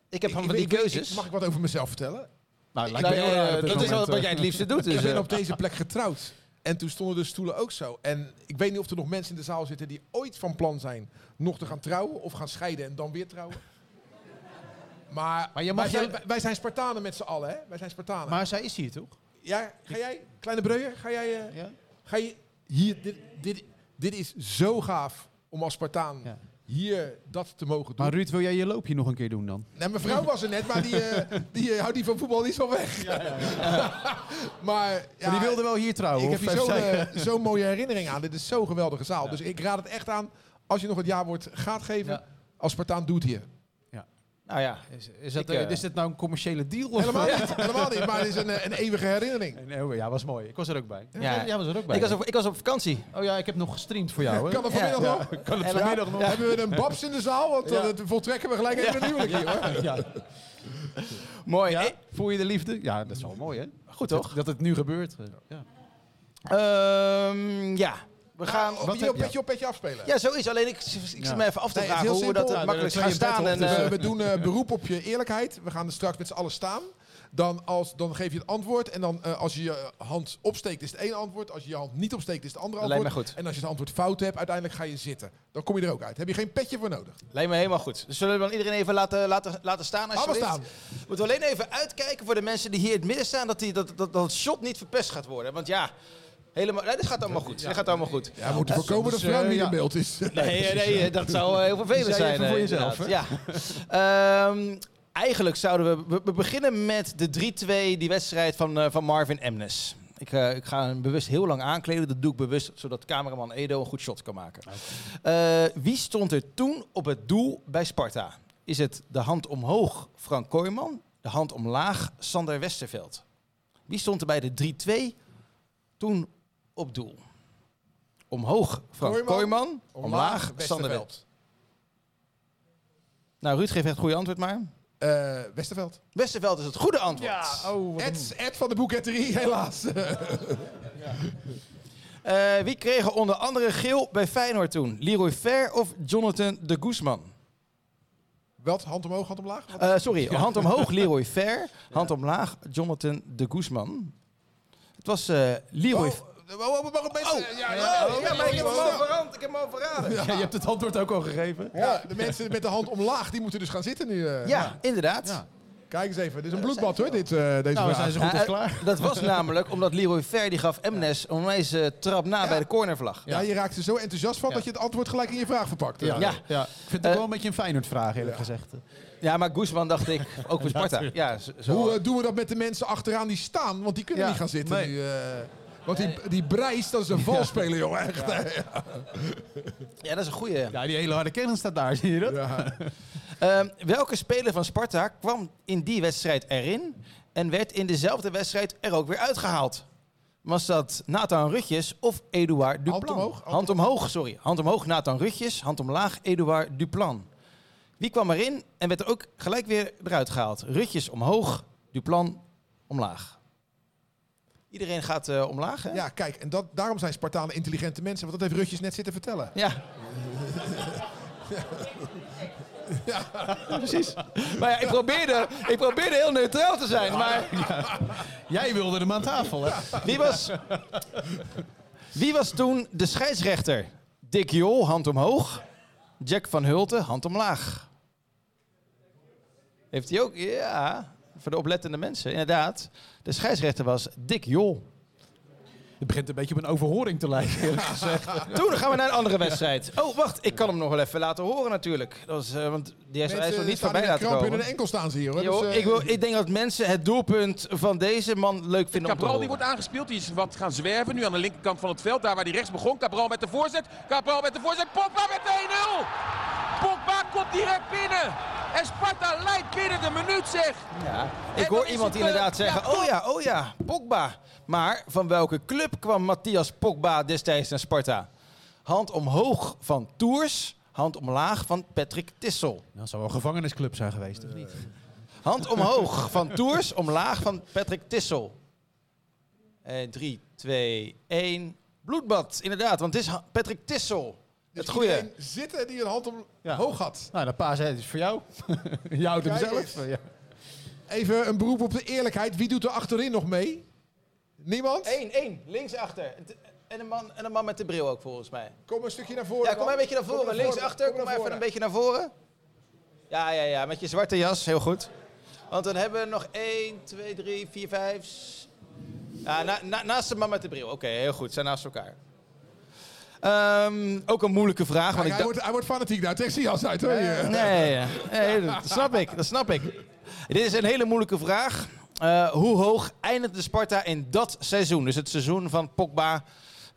ik heb van die ik- ik- keuzes. mag ik wat over mezelf vertellen? Nou, dat is wel wat jij het liefste doet. (laughs) Dus, ik ben op deze plek getrouwd En toen stonden de stoelen ook zo. En ik weet niet of er nog mensen in de zaal zitten die ooit van plan zijn nog te gaan trouwen of gaan scheiden en dan weer trouwen. Maar, Maar wij, zijn, wij zijn Spartanen met z'n allen, hè? Wij zijn Spartanen. Maar zij is hier toch? ja, ga jij, kleine Breuer, ga jij, eh, Ja. ga je hier, dit, dit, dit is zo gaaf om als Spartaan Ja. Hier dat te mogen doen. Maar Ruud, wil jij je loopje nog een keer doen dan? Nee, mijn vrouw was er net, maar die, eh, die eh, houdt die van voetbal niet zo weg. (laughs) maar ja, Maar die wilde wel hier trouwen. ik heb hier zo'n eh, zo'n mooie herinnering aan. Dit is zo'n geweldige zaal. Dus ik raad het echt aan, als je nog het jaarwoord gaat geven, Ja. als Spartaan doet hier. Nou ja, Is, is, dat, Ik, eh, is dit nou een commerciële deal? Of? Helemaal niet, helemaal niet, maar het is een, eh, een eeuwige herinnering. Nee, ja, was mooi. Ik was er ook bij. Ja. Jij was er ook bij. ik was, op, ik was op vakantie. Oh ja, ik heb nog gestreamd voor jou. Hè? Kan het vanmiddag Ja. nog? Kan het vanmiddag nog? Hebben we een babs in de zaal? Want eh, voltrekken we gelijk even een huwelijk hier hoor. Ja. Mooi. Ja? Eh, Voel je de liefde? Ja, dat is wel mooi, hè? Goed toch? Dat, dat het nu gebeurt. Ja. Ehm, ja, we gaan... Op je? petje op petje afspelen. Ja, zo is. Alleen ik, ik Ja. zit me even af te Nee, vragen heel hoe we dat Ja, het makkelijk gaan staan. En, op, dus, eh, we, we doen eh, beroep op je eerlijkheid. We gaan er straks met z'n allen staan. Dan, als, dan geef je het antwoord. En dan eh, als je je hand opsteekt is het één antwoord. Als je je hand niet opsteekt is het andere lijkt antwoord. me goed. En als je het antwoord fout hebt, uiteindelijk ga je zitten. Dan kom je er ook uit. Heb je geen petje voor nodig. Lijkt me helemaal goed. Dus zullen we dan iedereen even laten, laten, laten staan? Allemaal alsjeblieft? staan. Moeten we alleen even uitkijken voor de mensen die hier in het midden staan, dat, die, dat, dat, dat het shot niet verpest gaat worden. Want ja, helemaal, nee, dit gaat allemaal goed. Dit gaat allemaal goed. Ja, we moeten voorkomen dat dus, Frank eh, niet ja. in beeld is. Nee, nee, nee, dat zou eh, heel vervelend zijn. even voor eh, jezelf. Ja. Ehm, eigenlijk zouden we, we... we beginnen met de 3-2, die wedstrijd van, eh, van Marvin Emnes. Ik, eh, ik ga hem bewust heel lang aankleden. Dat doe ik bewust, zodat cameraman Edo een goed shot kan maken. Eh, wie stond er toen op het doel bij Sparta? Is het de hand omhoog Frank Kooijman? De hand omlaag Sander Westerveld? Wie stond er bij de 3-2 toen op doel? Omhoog Frank Kooijman, Kooijman, omlaag Sander Westerveld. Westerveld. Nou, Ruud geeft echt het goede antwoord maar. Eh, Westerveld. Westerveld is het goede antwoord. oh, wat Ed, Ed van de boeketterie, (laughs) helaas. Eh, wie kregen onder andere geel bij Feyenoord toen? Leroy Fer of Jonathan de Guzman? Wat? Hand omhoog, hand omlaag? Eh, sorry, hand omhoog (laughs) Leroy Fer, hand omlaag Jonathan de Guzman. Het was eh Leroy... Oh, oh, oh, maar mensen, Oh. ja, Ja, maar ik heb hem al. Ik heb hem al verraden. Ja, je hebt het antwoord ook al gegeven. Ja, de mensen met de hand omlaag, die moeten dus gaan zitten nu. eh. Ja, inderdaad. Ja. Kijk eens even, dit is een bloedbad hoor, dit, eh, deze Nou, vraag. zijn ze goed als Ja, klaar. eh, (laughs) Dat was namelijk omdat Leroy die gaf Emnes een onwijs eh, trap na bij de cornervlag. Ja, je raakt er zo enthousiast van Ja. dat je het antwoord gelijk in je vraag verpakt. Ja, Eh, Ja. ja. Ik vind het Eh, ook wel een beetje een Feyenoord-vraag, eerlijk gezegd. Ja, maar Guzman dacht ik, ook voor (laughs) Sparta. Ja, zo-. Hoe eh, doen we dat met de mensen achteraan die staan? Want die kunnen Ja, niet gaan zitten nee. nu. Want die, die Brijs, dat is een valspeler, joh. Echt. (laughs) ja, dat is een goeie. Ja, die hele harde kern staat daar, zie je dat? Ja. (laughs) Ehm, welke speler van Sparta kwam in die wedstrijd erin en werd in dezelfde wedstrijd er ook weer uitgehaald? Was dat Nathan Rutjes of Eduard Duplan? omhoog, hand Hand omhoog, sorry. Hand omhoog Nathan Rutjes, hand omlaag Eduard Duplan. Wie kwam erin en werd er ook gelijk weer eruit gehaald? Rutjes omhoog, Duplan omlaag. Iedereen gaat eh, omlaag, hè? ja, kijk, en dat, daarom zijn Spartanen intelligente mensen. Want dat heeft Rutjes net zitten vertellen. Ja. (laughs) Precies. Maar ja, ik probeerde, ik probeerde heel neutraal te zijn. Maar Jij wilde hem aan tafel, hè? wie was, wie was toen de scheidsrechter? Dick Jol, hand omhoog. Jack van Hulten, hand omlaag. Heeft hij ook? Ja, voor de oplettende mensen, inderdaad. De scheidsrechter was Dick Jol. Het begint een beetje op een overhoring te lijken, eerlijk gezegd. (laughs) Toen gaan we naar een andere wedstrijd. Oh, wacht, ik kan hem nog wel even laten horen natuurlijk. Dat is, eh, want die is, nog niet voorbij laten kramp in komen. hun enkel staan ze hier. Hoor. Jo, Dus, eh, ik, wil, ik denk dat mensen het doelpunt van deze man leuk vinden Cabral die wordt aangespeeld. Die is wat gaan zwerven. Nu aan de linkerkant van het veld. Daar waar hij rechts begon. Cabral met de voorzet. Cabral met de voorzet. Pogba met de 1-0. Pogba komt direct binnen. En Sparta leidt binnen de minuut zeg. Ja. Ik hoor iemand het, eh, inderdaad zeggen, ja, oh ja, oh ja, Pogba. Maar van welke club kwam Matthias Pogba destijds naar Sparta? Hand omhoog van Tours, hand omlaag van Patrick Tissel. Dat zou wel een gevangenisclub zijn geweest, of niet? Hand omhoog van Tours, omlaag van Patrick Tissel. En 3, 2, 1. Bloedbad, inderdaad, want het is Patrick Tissel. dus Het goede. iedereen zitten die een hand Ja. omhoog had. Nou, dat pa zei, het is voor jou. (laughs) Je houdt hem zelf. Ja. Even een beroep op de eerlijkheid. Wie doet er achterin nog mee? Niemand? Eén, één. Linksachter. En een, man, en een man met de bril ook, volgens mij. Kom een stukje naar voren. Ja, kom maar een beetje naar Kom voren. Linksachter, kom naar maar even een beetje naar voren. Ja, ja, ja. Met je zwarte jas. Heel goed. Want dan hebben we nog 1, 2, 3, 4, 5. Ja, na, na- naast de man met de bril. Oké, heel goed. Zijn naast elkaar. Ehm, ook een moeilijke vraag. Want ik hij, wordt, hij wordt fanatiek nou. Trek zijn jas uit hoor. Nee, nee, dat snap ik. Dat snap ik. Dit is een hele moeilijke vraag. Eh, hoe hoog eindigde Sparta in dat seizoen? Dus het seizoen van Pogba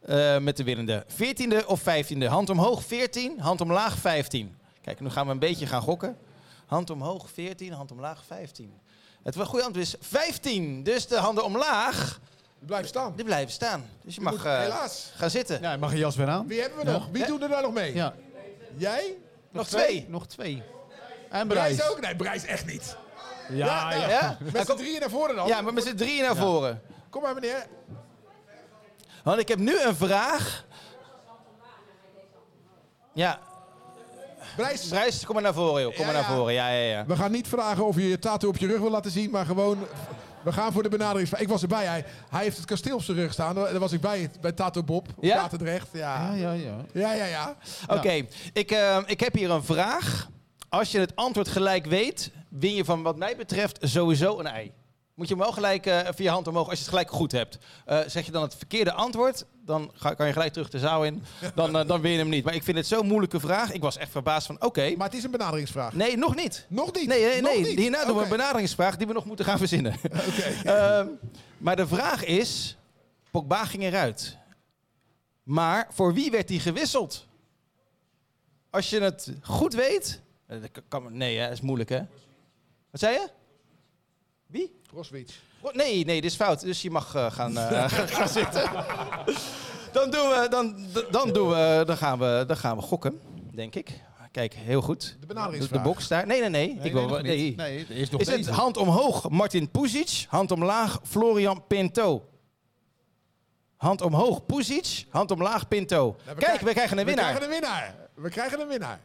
eh, met de winnende. 14e of 15e? Hand omhoog 14, hand omlaag 15. Kijk, nu gaan we een beetje gaan gokken. Hand omhoog 14, hand omlaag 15. Het goede antwoord is 15. Dus de handen omlaag, Blijf staan. die blijven staan. Dus je mag moet- eh, helaas. gaan zitten. Ja, mag je jas weer aan? Wie hebben we nog? Wie doet er daar nog mee? Ja. Jij? Nog twee. Nog twee. En Brijs Brijs. ook? Nee, Brijs echt niet. Ja, ja. Ja? Met z'n drieën naar voren dan. Ja, maar met z'n drieën naar voren. Kom maar meneer. Want ik heb nu een vraag. Ja, Brijs. Brijs, kom maar naar voren, joh. Kom Ja, maar naar ja. voren. Ja, ja, ja. We gaan niet vragen of je je tattoo op je rug wil laten zien, maar gewoon... We gaan voor de benaderingsvraag. Ik was erbij. Hij, hij heeft het kasteel op zijn rug staan. Daar was ik bij, bij Tato Bob. Op Ja? Katendrecht. Ja, Ja, ja, ja. ja, ja. ja. Oké, ik, eh, ik heb hier een vraag. Als je het antwoord gelijk weet, win je van wat mij betreft sowieso een ei. Moet je hem wel gelijk eh via hand omhoog, als je het gelijk goed hebt. Eh, zeg je dan het verkeerde antwoord, dan ga, kan je gelijk terug de zaal in. Dan, eh, dan win je hem niet. Maar ik vind het zo'n moeilijke vraag. Ik was echt verbaasd van, oké. Maar het is een benaderingsvraag. Nee, nog niet. Nog niet? Nee, nee, Nog nee. niet? hierna doen we een benaderingsvraag die we nog moeten gaan verzinnen. (laughs) Oké. (laughs) Ehm, maar de vraag is, Pogba ging eruit. Maar voor wie werd hij gewisseld? Als je het goed weet... kan, nee, hè, dat is moeilijk, hè? Wat zei je? Wie? Roswitz. Oh, Nee, nee, dit is fout. Dus je mag eh, gaan, eh, (laughs) (laughs) gaan zitten. Dan, doen we, dan, dan, doen we, dan, gaan we, dan gaan we gokken, denk ik. Kijk, heel goed. De De, benaderingsvraag. de box daar. Nee, nee, nee. ik wil, nee. Nee, er is nog Is het deze. hand omhoog Martin Puzic, hand omlaag Florian Pinto? Hand omhoog Puzic, hand omlaag Pinto. Nou, Kijk, we krijgen een We winnaar. krijgen een winnaar. We krijgen een winnaar.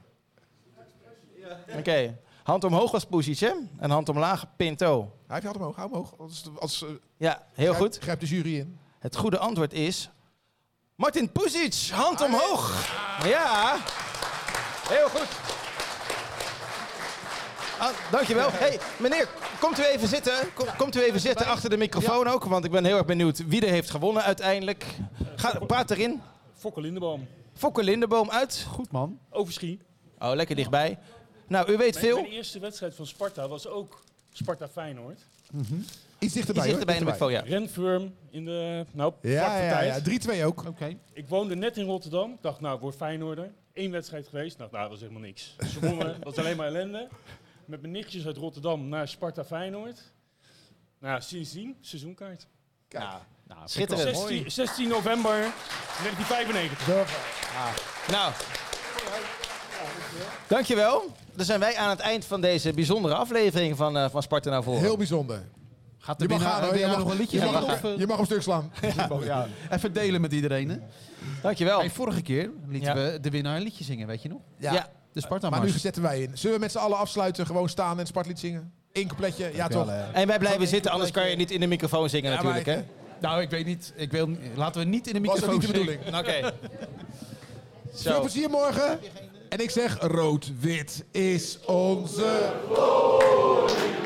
Oké, hand omhoog was hè? En hand omlaag Pinto. Hij heeft je hand omhoog. Hou omhoog. Als, als, eh, Ja, heel grijp- goed. Grijp de jury in. Het goede antwoord is... Martin Puzic, hand omhoog. Ja, heel goed. Ah, dankjewel. Hey, meneer, komt u even zitten. Kom- Komt u even zitten achter de microfoon ook, want ik ben heel erg benieuwd wie er heeft gewonnen uiteindelijk. Ga, praat erin. Fokker Lindeboom. Fokker Lindeboom uit. Goed, man. Overschie. Oh, lekker dichtbij. Nou, u weet Mijn, veel. mijn eerste wedstrijd van Sparta was ook Sparta Feyenoord. Iets dichterbij Iets dichterbij in de hoor. ja. Renfurm in de nou, Ja, voor ja, tijd. ja. 3-2 ook. Oké. Ik woonde net in Rotterdam. Ik dacht, nou, ik word Feyenoorder. Eén wedstrijd geweest. Nou, nou, dat was helemaal niks. Ze wonnen, (laughs) dat was alleen maar ellende. Met mijn nichtjes uit Rotterdam naar Sparta Feyenoord. Nou, sindsdien, seizoenkaart. Kijk. Nou, Schitterend. 16, 16 november (laughs) 1995. Nou. Dankjewel. Dan zijn wij aan het eind van deze bijzondere aflevering van, eh, van Sparta naar voren. Heel bijzonder. Gaat de Je mag winnaar, gaan de Je mag, nog een liedje je zingen? mag, Of, eh, je mag op stuk slaan. (laughs) ja. Even delen met iedereen, hè? Dankjewel. Hey, vorige keer lieten Ja. we de winnaar een liedje zingen, weet je nog? Ja. De Sparta Maar nu zetten wij in. Zullen we met z'n allen afsluiten, gewoon staan en Spartlied zingen? Eén coupletje, ja toch? En wij blijven zitten, anders kan je niet in de microfoon zingen Ja, natuurlijk, maar- hè? Nou, ik weet niet. Ik wil, laten we niet in de Was ook microfoon niet de zingen. bedoeling. Oké. (laughs) Veel plezier morgen. En ik zeg rood-wit is onze glorie.